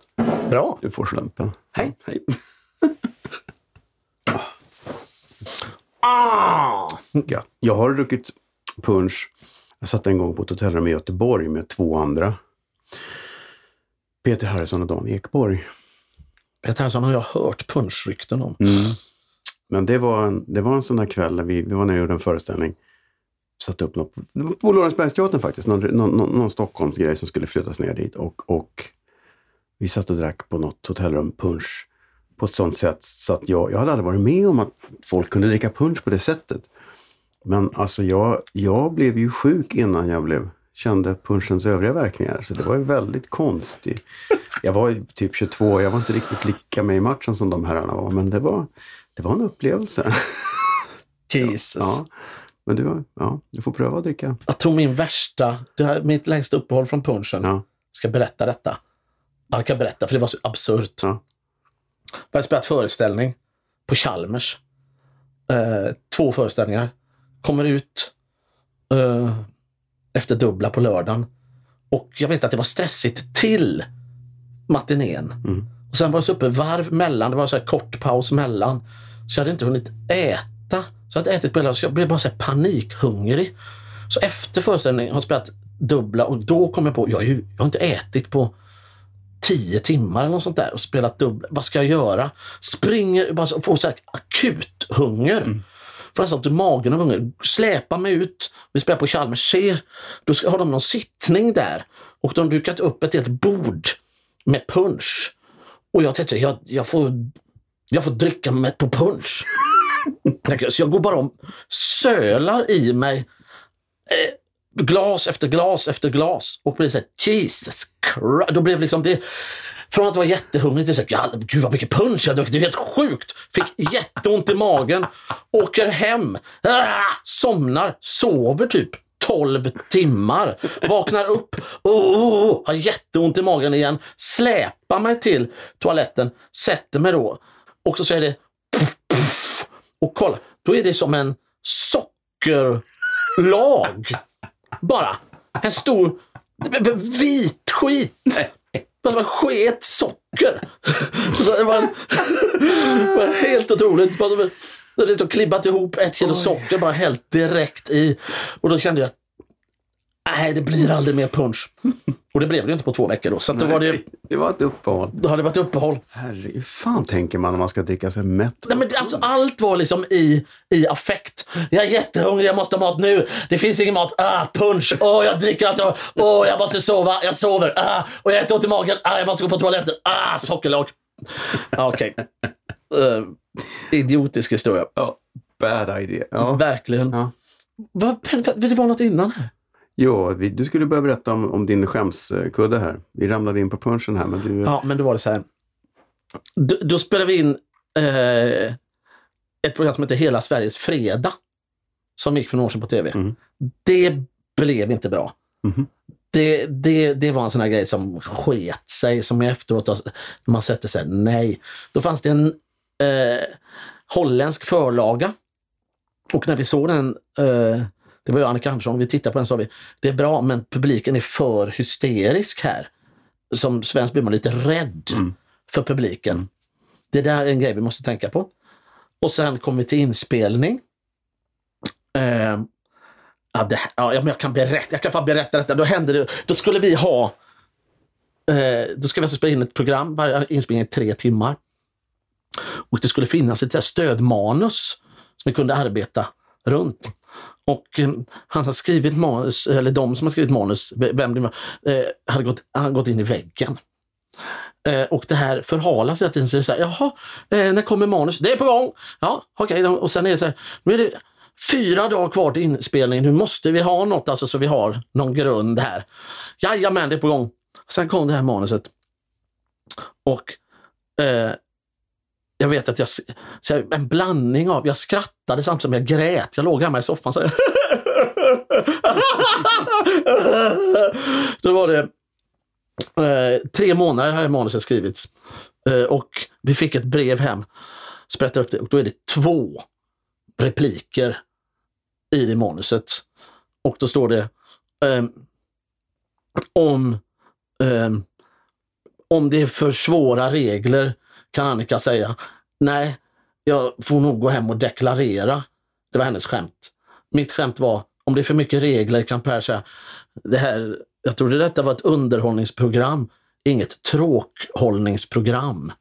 Bra. Du får slumpen. Hej. Hej. Ah! Jag har druckit punch. Jag satt en gång på ett hotellrum i Göteborg med två andra. Peter Harrison och Dan Ekborg. Peter Hansson har jag hört punschrykten om. Men det var en, det var en sån här kväll när vi, vi var nere och gjorde en föreställning. Satte upp något, på Lorensbergsteatern faktiskt, någon, någon, någon Stockholmsgrej som skulle flyttas ner dit. Och, och vi satt och drack på något hotellrum punch på ett sånt sätt så att jag, jag hade aldrig varit med om att folk kunde dricka punch på det sättet. Men alltså jag, jag blev ju sjuk innan jag blev, kände punchens övriga verkningar. Så det var ju väldigt konstigt. Jag var typ 22, jag var inte riktigt lika med i matchen som de herrarna var. Men det var, det var en upplevelse. Jesus. Ja. Men du, ja, du får pröva att dricka. Jag tog min värsta, mitt längsta uppehåll från punchen. Ja. Ska berätta detta. Jag kan berätta för det var så absurt. Ja. Jag hade spelat föreställning på Chalmers. Eh, två föreställningar. Kommer ut eh, efter dubbla på lördagen. Och jag vet att det var stressigt till matinén. Mm. Och sen var jag så uppe varv mellan, det var så här kort paus mellan. Så jag hade inte hunnit äta. Så jag hade ätit på hela, så jag blev bara så panikhungrig. Så efter föreställningen har jag spelat dubbla och då kom jag på, jag, ju, jag har inte ätit på tio timmar eller något sånt där och spelat dubbla. Vad ska jag göra? Springer, bara så, får så här akut hunger. Får nästan ont i magen av ungar, Släpar mig ut. Vi spelar på Chalmers. Ser, då ska, har de någon sittning där. Och de har dukat upp ett helt bord med punch. Och jag tänkte, jag, jag, får, jag får dricka mig på punch. Så jag går bara om, sölar i mig eh, glas efter glas efter glas och blir så här, Jesus Christ. Då blev liksom det, från att vara jättehungrig till så gud vad mycket punch jag druckit, det är helt sjukt. Fick jätteont i magen, åker hem, ah, somnar, sover typ 12 timmar. Vaknar upp, oh, har jätteont i magen igen, släpar mig till toaletten, sätter mig då. Och så säger det puff, puff, och kolla, då är det som en sockerlag. Bara. En stor vit skit. Bara som sket socker. Det, var en, det var helt otroligt. Bara som en- Det hade klibbat ihop ett kilo socker bara helt direkt i. Och då kände jag att nej, det blir aldrig mer punch. Och det blev det ju inte på två veckor då. Så då var det, det var ett uppehåll. då hade det varit uppehåll. Herre, hur fan tänker man om man ska dricka sig mätt? Nej, men alltså, allt var liksom i, i affekt. Jag är jättehungrig, jag måste ha mat nu. Det finns ingen mat. Ah, punch. Åh, jag dricker allt jag. Åh, jag måste sova. Jag sover. Ah, och jag äter ont i magen. Ah, jag måste gå på toaletten. Ah, sockerlag. Ah, Okej. Eh, idiotisk historia. Ja, bad idea. Ja. Verkligen. Ja. Vad, det var något innan här. Jo, vi, du skulle börja berätta om, om din skämskudde här. Vi ramlade in på punchen här, men du... Ja, men då var det så här. Då, då spelade vi in eh, ett program som heter Hela Sveriges fredag. Som gick för några år sedan på tv. Mm. Det blev inte bra. Mhm. Det, det, det var en sån här grej som sket sig, som efteråt, man sätter sig nej. Då fanns det en eh, holländsk förlaga. Och när vi såg den, eh, det var ju Annika Andersson, vi tittade på den och sa vi, det är bra men publiken är för hysterisk här. Som svensk blir man lite rädd Mm. för publiken. Det där är en grej vi måste tänka på. Och sen kom vi till inspelning. Eh, Ja, det, ja, men jag kan berätta, jag kan fan berätta detta. Då hände det, då skulle vi ha, eh, då ska vi alltså spela in ett program, varje inspelning i tre timmar. Och det skulle finnas ett stödmanus som vi kunde arbeta runt. Och eh, han har skrivit manus, eller de som har skrivit manus, vem det var, eh, hade gått, han gått in i väggen. Eh, och det här förhalas hela tiden. Så det är så här, jaha, eh, när kommer manus? Det är på gång! Ja, okej. Okay. Och sen är det så här, nu är det fyra dagar kvar till inspelningen. Nu måste vi ha något alltså, så vi har någon grund här. Jajamän, det är på gång. Sen kom det här manuset. Och eh, jag vet att jag, så en blandning av, jag skrattade samtidigt som jag grät. Jag låg hemma i soffan så Då var det eh, tre månader har manuset skrivits. Eh, och vi fick ett brev hem, sprättar upp det och då är det två repliker i det manuset. Och då står det eh, om, eh, om det är för svåra regler kan Annika säga. Nej, jag får nog gå hem och deklarera. Det var hennes skämt. Mitt skämt var, om det är för mycket regler kan Per säga, det här, jag trodde detta var ett underhållningsprogram, inget tråkhållningsprogram.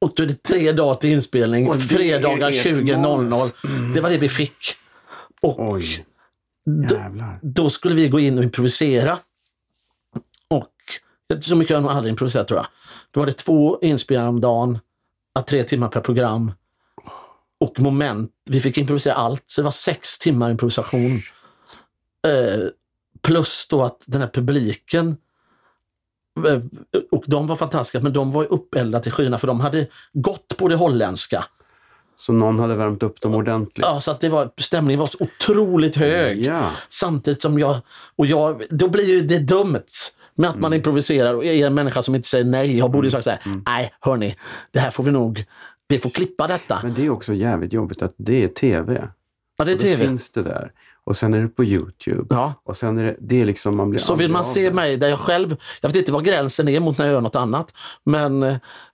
Och då är det tre dagar till inspelning, fredagar 20.00. Det var det vi fick. Och Oj. Då, då, skulle vi gå in och improvisera. Och så mycket har jag nog aldrig improviserat tror jag. Då var det två inspelningar om dagen, tre timmar per program. Och moment, vi fick improvisera allt, så det var sex timmar improvisation. Eh, plus då att den här publiken eh, och de var fantastiska, men de var uppeldade till skyarna för de hade gått på det holländska. Så någon hade värmt upp dem ordentligt? Ja, så att det var, stämningen var så otroligt hög. Ja. Samtidigt som jag, och jag, då blir ju det dumt med att mm. man improviserar och är en människa som inte säger nej. Jag borde ju sagt så här, mm. nej hörni, det här får vi nog, vi får klippa detta. Men det är också jävligt jobbigt att det är tv. Ja, det är tv. Finns det där. Och sen är det på Youtube. Ja. Och sen är det, det är liksom, man blir Så vill man se mig där jag själv, jag vet inte vad gränsen är mot när jag gör något annat. Men,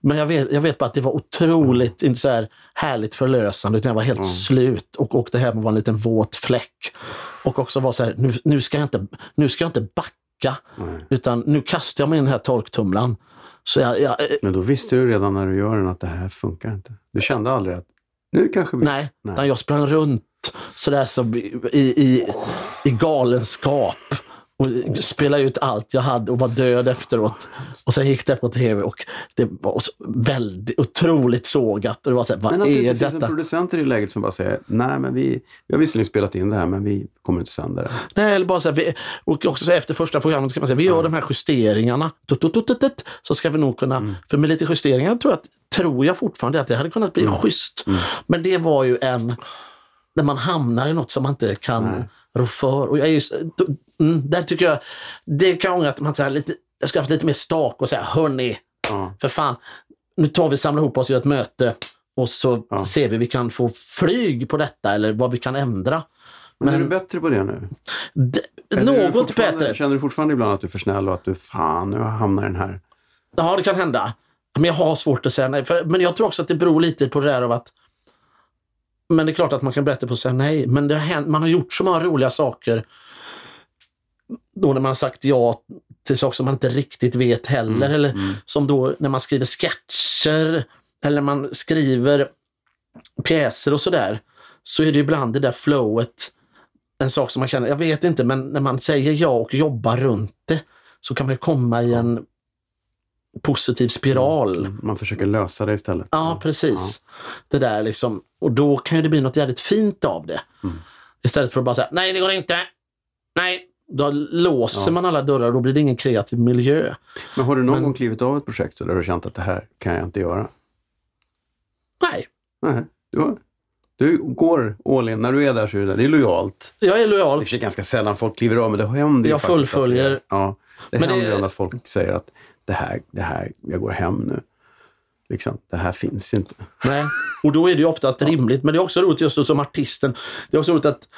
men jag, vet, jag vet bara att det var otroligt, inte så här härligt förlösande, utan jag var helt mm. slut och åkte hem och var en liten våt fläck. Och också var så här, nu, nu, ska, jag inte, nu ska jag inte backa, Nej. utan nu kastar jag mig i den här torktumlaren. Så jag, jag, eh, men då visste du redan när du gör den att det här funkar inte? Du kände aldrig att nu kanske vi... Nej, Nej. jag sprang runt sådär som i, i, i galenskap och spelade ut allt jag hade och var död efteråt. Och sen gick det på tv och det var väldigt otroligt sågat. Och det var så här, vad men att är det inte finns en producent i det läget som bara säger, nej men vi, vi har visserligen spelat in det här men vi kommer inte sända det. Nej, eller bara så här, vi, och också så efter första programmet kan man säga, vi gör mm. de här justeringarna. Tut, tut, tut, tut, så ska vi nog kunna, mm. för med lite justeringar tror jag, tror jag fortfarande att det hade kunnat bli mm. schysst. Mm. Men det var ju en när man hamnar i något som man inte kan Nej. Rå för. Och jag är just, mm, där tycker jag, det kan jag ångra att man säger lite, jag ska ha haft lite mer stak och säga hörni, ja. för fan, nu tar vi samlar ihop oss och gör ett möte och så ja. ser vi vi kan få flyg på detta eller vad vi kan ändra. Men, Men är du bättre på det nu? Det, något bättre. Känner du fortfarande ibland att du är för snäll och att du fan, nu hamnar den här? Ja, det kan hända. Men jag har svårt att säga nej. För, men jag tror också att det beror lite på det där av att men det är klart att man kan berätta på säga nej. Men har hänt, man har gjort så många roliga saker då när man har sagt ja till saker som man inte riktigt vet heller. Mm, eller mm. som då när man skriver sketcher eller man skriver pjäser och sådär. Så är det ibland det där flowet, en sak som man känner, jag vet inte, men när man säger ja och jobbar runt det så kan man komma i en positiv spiral. Mm. Man försöker lösa det istället. Ja, precis. Ja. Det där liksom. Och då kan ju det bli något jävligt fint av det. Mm. Istället för att bara säga nej, det går inte. Nej, då låser ja. man alla dörrar och då blir det ingen kreativ miljö. Men har du någon Men... gång klivit av ett projekt så där du känt att det här kan jag inte göra? Nej. Nej. Du, har, du går all in. När du är där så är det, det är lojalt. Jag är lojal. Det är ganska sällan folk kliver av, men det händer Jag fullföljer. Det, ja, det men händer det... att folk säger att det här, det här, jag går hem nu. Liksom, det här finns inte. Nej, och då är det oftast rimligt. Men det är också roligt just som artisten. Det är också roligt att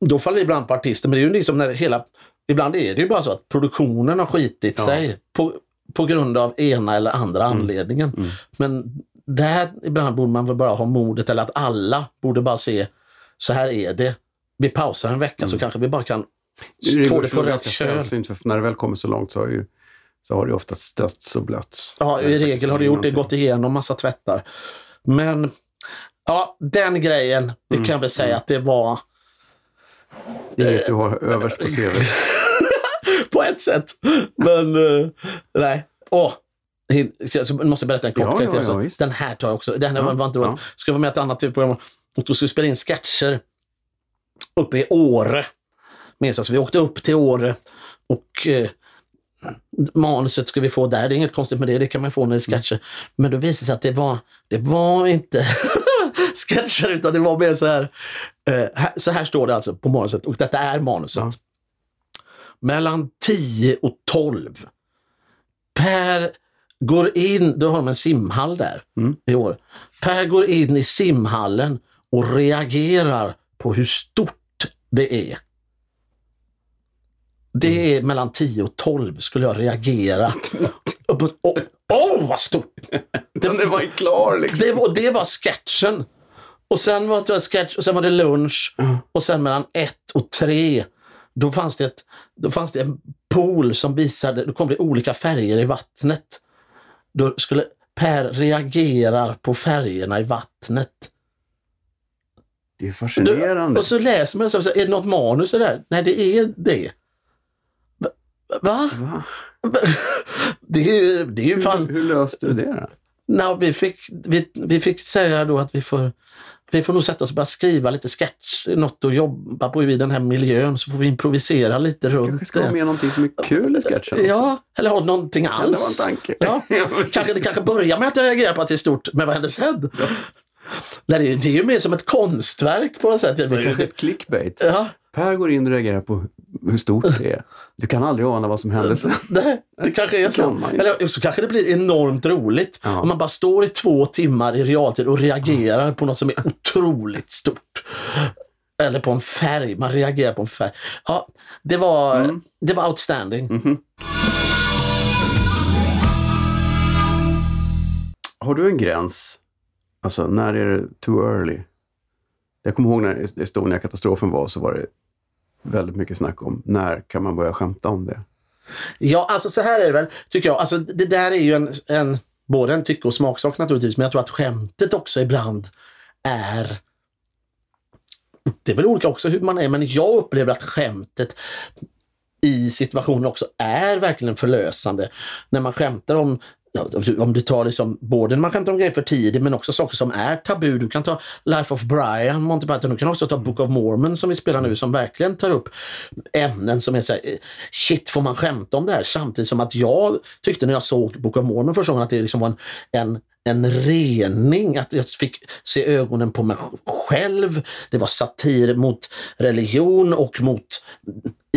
då faller det ibland på artisten, men det är ju liksom när hela... Ibland är det ju bara så att produktionen har skitit ja. sig på, på grund av ena eller andra mm. anledningen. Mm. Men där ibland borde man väl bara ha modet, eller att alla borde bara se, så här är det. vi pausar en vecka så Mm. kanske vi bara kan Det få det så på rätt köl. när det väl kommer så långt så har, ju, så har det ofta stötts och blötts. Ja, i faktiskt regel har det gjort det, gått igenom massa tvättar. Men ja, den grejen, det Mm, kan väl säga att det var Det inget du har överst på CV. på ett sätt. Men eh, nej. Åh, jag måste berätta en kort Ja, grej ja, ja. Den här tar jag också. Den här Ja, var inte ja. Ska vara med i ett annat tv-program. Och då skulle vi spela in sketcher uppe i Åre. Minns jag. Så vi åkte upp till Åre och eh, manuset ska vi få där. Det är inget konstigt med det, det kan man få när det är sketcher. Men då visade det sig att det var, det var inte sketcher utan det var mer så här. Eh, här- så här står det alltså på manuset och detta är manuset. Ja. Mellan 10 och 12. Per går in, då har de en simhall där Mm. i år. Per går in i simhallen och reagerar på hur stort det är. Det är mellan 10 och 12 skulle jag reagera. Åh, oh, oh, vad stort! Det var ju klar liksom. Det var, det var sketchen. Och sen var det sketch och sen var det lunch. Och sen mellan ett och tre då fanns det, ett, då fanns det en pool som visade, då kom det olika färger i vattnet. Då skulle Per reagera på färgerna i vattnet. Det är Då, fascinerande. och så läser man så, så, är det något manus det där? Nej, det är det. Va? Va? Det är ju, det är ju fan... Hur, hur löste du det? Då? Nej, vi, fick, vi, vi fick säga då att vi får, vi får nog sätta oss och börja skriva lite sketch, något att jobba på i den här miljön, så får vi improvisera lite kanske runt ska ha det. med någonting som är kul i sketchen också. Ja, eller ha någonting Kan det vara en alls. tanke? Ja. Kanske, det kanske börjar med att jag reagerar på att det är stort, men vad händer sen? Nej, det, är, det är ju mer som ett konstverk på något sätt. Det är kanske ett clickbait. Ja, Per går in och reagerar på hur stort det är. Du kan aldrig ana vad som händer sen. nej, det kanske är så. kan. Eller så kanske det blir enormt roligt Ja. om man bara står i två timmar i realtid och reagerar på något som är otroligt stort. Eller på en färg, man reagerar på en färg. Ja, det var, Mm. det var outstanding. Mhm. Har du en gräns? Alltså, när är det too early? Jag kommer ihåg när Estonia-katastrofen var så var det väldigt mycket snack om när kan man börja skämta om det? Ja, alltså så här är det väl, tycker jag. Alltså, det där är ju en, en, både en tycke och smaksak naturligtvis, men jag tror att skämtet också ibland är det är väl olika också hur man är, men jag upplever att skämtet i situationen också är verkligen förlösande. När man skämtar om om du tar liksom både när man skämtar om grejer för tidigt men också saker som är tabu. Du kan ta Life of Brian, Monty Python, du kan också ta Book of Mormon som vi spelar nu som verkligen tar upp ämnen som är så här, eh, shit får man skämta om det här? Samtidigt som att jag tyckte när jag såg Book of Mormon första gången att det liksom var en, en en rening, att jag fick se ögonen på mig själv. Det var satir mot religion och mot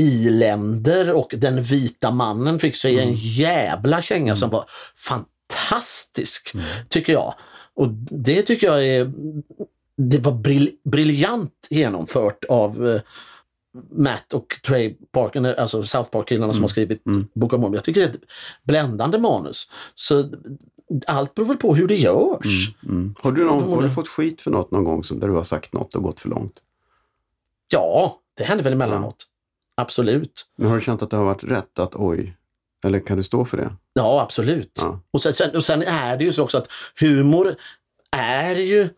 i-länder och den vita mannen fick sig en jävla känga som var fantastisk, tycker jag. Och det tycker jag är det var brill, briljant genomfört av eh, Matt och Trey Parker, alltså South Park-killarna som har skrivit Book of Mormon. Jag tycker det är ett bländande manus. Så allt beror väl på hur det görs. Mm. Har, du någon, har du fått skit för något någon gång som, där du har sagt något och gått för långt? Ja, det händer väl emellanåt. Absolut. Men har du känt att det har varit rätt att oj, eller kan du stå för det? Ja, absolut. Ja. Och, sen, och sen är det ju så också att humor är ju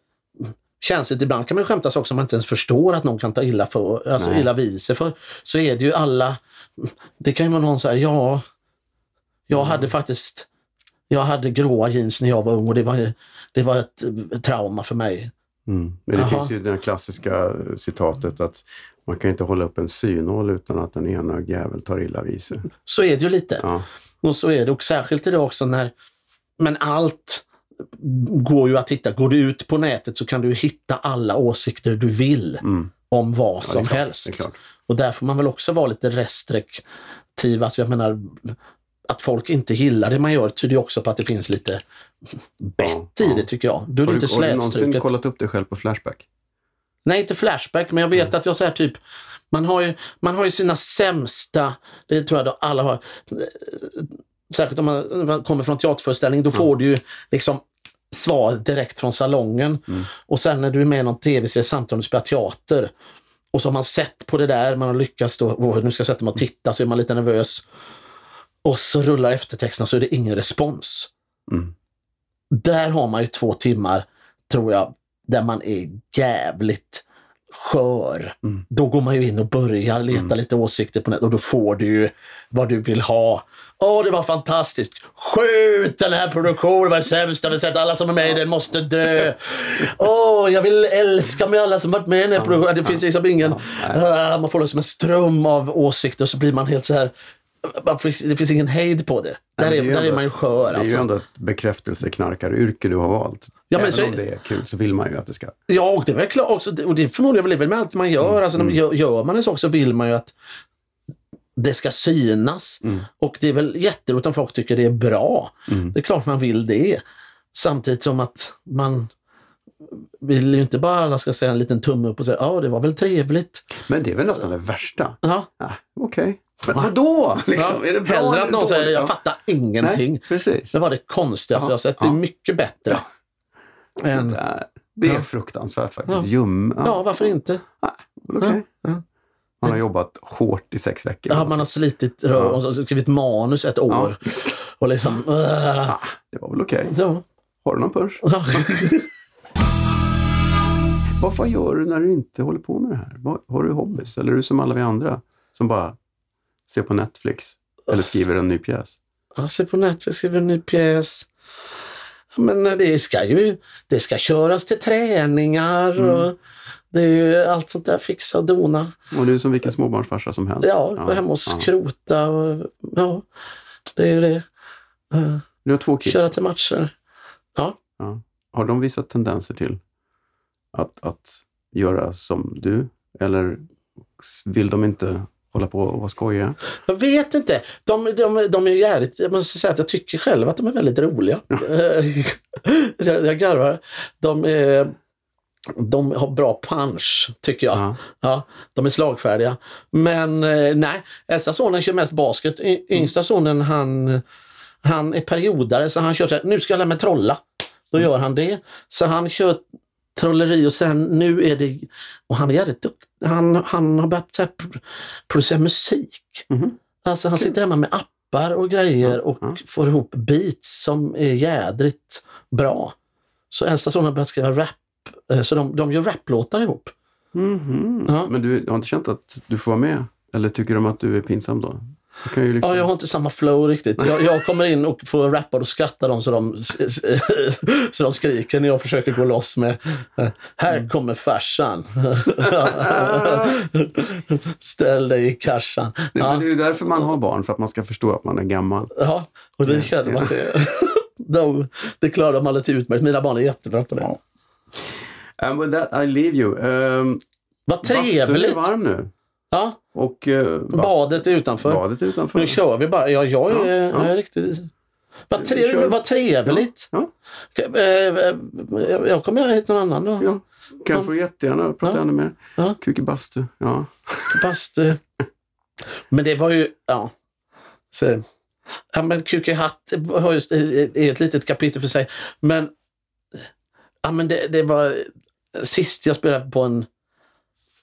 känsligt. Ibland kan man skämta saker som man inte ens förstår att någon kan ta illa, för, alltså Nej. illa vid sig för. Så är det ju alla... Det kan ju vara någon så här, ja, jag Mm. hade faktiskt jag hade gråa jeans när jag var ung och det var, det var ett trauma för mig. Mm. Men det Jaha. finns ju det klassiska citatet att man kan inte hålla upp en synål utan att den ena jävel tar illa vid sig. Så är det ju lite. Ja. Och så är det och särskilt idag också när, men allt går ju att hitta. Går du ut på nätet så kan du hitta alla åsikter du vill Mm. om vad Ja, som klart, helst. Och där får man väl också vara lite restriktiv. Alltså jag menar, att folk inte gillar det man gör tyder ju också på att det finns lite bett Ja, i det tycker jag. Då är Har inte du, har du någonsin kollat upp dig själv på Flashback? Nej, inte Flashback, men jag vet Mm. att jag så här typ man har, ju, man har ju sina sämsta, det tror jag då alla har, särskilt om man, om man kommer från teaterföreställning, då får du ju liksom svar direkt från salongen. Mm. Och sen när du är med i någon tv-serie samtidigt som du spelar teater Och så har man sett på det där, man har lyckats då, "Åh, nu ska jag sätta mig och titta, så är man lite nervös. Och så rullar eftertexterna så är det ingen respons. Mm. Där har man ju två timmar, tror jag, där man är jävligt skör. Mm. Då går man ju in och börjar leta lite åsikter på nätet och då får du ju vad du vill ha. Åh, det var fantastiskt! Skjut den här produktionen, var det sämsta vi sett. Alla som är med i den måste dö. Åh, jag vill älska med alla som varit med i den här produktionen. Det finns liksom ingen... Ah, man får liksom en ström av åsikter och så blir man helt så här... Det finns ingen hejd på det. Där, det är, är ju där är man ju skör. Det är ju Alltså. ändå ett bekräftelseknarkaryrke du har valt. Ja, men Även så- om det är kul så vill man ju att det ska... Ja, och det är väl klart också, och det förmodar jag väl är med allt man gör. Alltså, när man gör, gör man en sak så vill man ju att det ska synas. Och det är väl jätteroligt om folk tycker det är bra. Det är klart man vill det. Samtidigt som att man vill ju inte bara alla ska säga en liten tumme upp och säga ja, det var väl trevligt. Men det är väl nästan det värsta. Ja. Ah, Okej. Men vadå? Liksom, Ja, är det bra Hellre att någon säger jag Ja. fattar ingenting. Nej, precis. Det var det konstigaste Ja, jag sett. Det är ja. mycket bättre. Så än, där. Det är Ja. fruktansvärt faktiskt. Ja. Ljum. ja, varför inte? Ja, ja. Man har jobbat hårt i sex veckor. Ja, man har slitit rör och så skrivit manus ett år. Ja. Och liksom... Ah, det var väl okej. ja. Har du någon punch? Ja. Vad fan gör du när du inte håller på med det här? Har du hobbys? Eller är du som alla vi andra som bara ser på Netflix? Eller skriver en ny pjäs? Jag ser på Netflix, skriver en ny pjäs. Ja, Men det ska ju det ska köras till träningar och det är ju allt sånt där fixa och dona. Och du är som vilken småbarnsfarsa som helst. Ja, gå hem och skrota och ja, det är ju det. Eh, Du har två kids. Köra till matcher. Ja, Ja. Har de visat tendenser till att, att göra som du? Eller vill de inte hålla på och vara skojiga? Jag vet inte. De, de, de är jävligt, jag måste säga att jag tycker själv att de är väldigt roliga. jag, jag garvar. De, är, de har bra punch, tycker jag. Ja. Ja, de är slagfärdiga. Men eh, nej, äldsta sonen kör mest basket. Y- Yngsta sonen han, han är periodare så han kör så här, nu ska jag lära mig trolla. Då gör han det. Så han kör trolleri och sen nu är det, och han är jävligt duktig. Han, han har börjat här, pro- producera musik. Mhm. Alltså han sitter hemma med appar och grejer och ja. får ihop beats som är jädrigt bra. Så äldsta sonen har börjat skriva rap. eh, Så de, de gör raplåtar ihop. Mhm. Ja. Men du har inte känt att du får vara med? Eller tycker de att du är pinsam då? Liksom... Ja, jag har inte samma flow riktigt. Jag, jag kommer in och får rappa och då skrattar de så de, så de skriker när jag försöker gå loss med Här kommer farsan. Ställ dig i kassan. Nej, Ja, det är ju därför man har barn, för att man ska förstå att man är gammal. ja och det känner man sig. De, det klarar de alldeles utmärkt. Mina barn är jättebra på det. And with that I leave you. Um, Vad Bastun är trevligt! varm nu. Ja, Och uh, badet är utanför. badet är utanför. Nu kör vi bara. Ja, jag är, Ja, ja. är riktigt... Vad, trevligt, vad trevligt! Ja, Eh, eh, Jag kommer hit någon annan då. ja. Kan få jättegärna prata Ja. ännu mer. Ja. Kuk i bastu. Ja. Bastu. Men det var ju, ja. Så, ja men Kuk i hatt är ett litet kapitel för sig. Men, ja, men det, det var sist jag spelade på en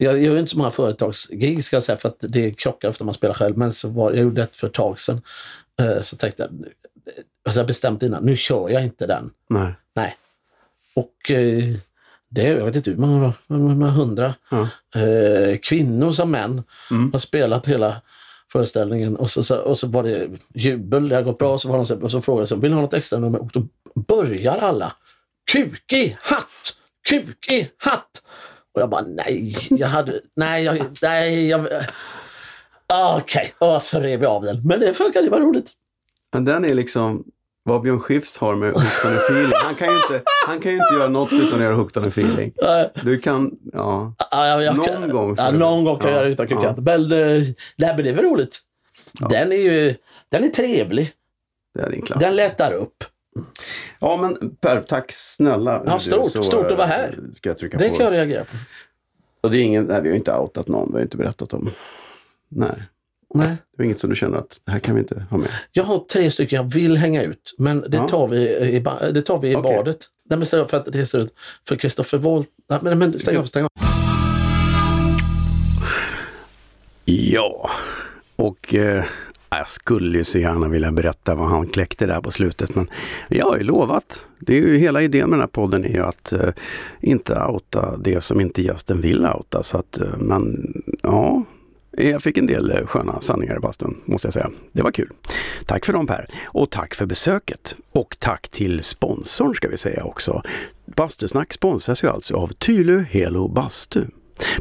jag gör inte så många företagsgig ska jag säga för att det krockar ofta när man spelar själv. Men så var, jag gjorde ett för ett tag sedan. Eh, Så tänkte jag, alltså jag bestämt innan, nu kör jag inte den. Nej. Nej. Och eh, det, jag vet inte hur många, hundra Ja. eh, kvinnor som män Mm. har spelat hela föreställningen och så, och så var det jubel, det har gått bra och så, var de så, och så frågade de, vill ni ha något extra nummer? Och då börjar alla. Kuk i hatt! Kuk i hatt! Och jag bara nej, jag hade, nej, jag, nej, jag, ah, okej, och så rev jag av den. Men det funkade, det var roligt. Men den är liksom vad Björn Skifs har med hooked on feeling. Han kan ju inte, han kan inte göra något utan att göra hooked on feeling. Du kan, ja. Ja, jag, Någon kan, gång ja, någon gång kan jag Ja, göra det utan ja. kukatt. Men, eh, nej, men det är väl roligt. Den är ju den är trevlig. Det är klass. Den lättar upp. Ja men Per, tack snälla. Ja, stort, Så, stort att vara eh, här. Ska jag trycka Det på. kan jag reagera på. Och det är ingen, nej, vi har inte outat någon, vi har inte berättat om. Nej, Nej. det är inget som du känner att det här kan vi inte ha med. Jag har tre stycken jag vill hänga ut, men det Ja. tar vi i, det tar vi i Okej. badet. Nej, men stäng av för att det är slut. För Kristoffer. Nej, men, men stäng av, stäng av. Ja, och eh, jag skulle ju så gärna vilja berätta vad han kläckte där på slutet, men jag har ju lovat. Det är ju hela idén med den här podden är ju att eh, inte outa det som inte gästen vill outa. Så att, eh, men ja, jag fick en del eh, sköna sanningar i bastun, måste jag säga. Det var kul. Tack för dem Per! Och tack för besöket! Och tack till sponsorn ska vi säga också. Bastusnack sponsras ju alltså av Tylö Helo Bastu.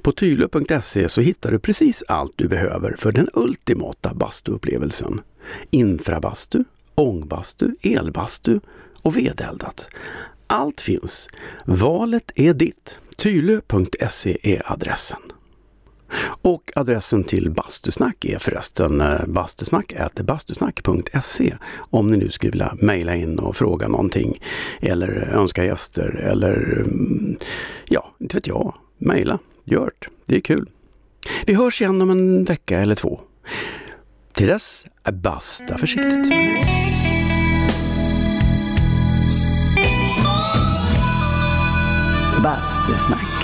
På tylö.se så hittar du precis allt du behöver för den ultimata bastuupplevelsen. Infrabastu, ångbastu, elbastu och vedeldat. Allt finns. Valet är ditt. Tylö.se är adressen. Och adressen till Bastusnack är förresten eh, bastusnack.bastusnack.se om ni nu skulle vilja mejla in och fråga någonting eller önska gäster eller mm, ja, inte vet jag, mejla. Gör det, det är kul. Vi hörs igen om en vecka eller två. Till dess, basta försiktigt. Bastusnack.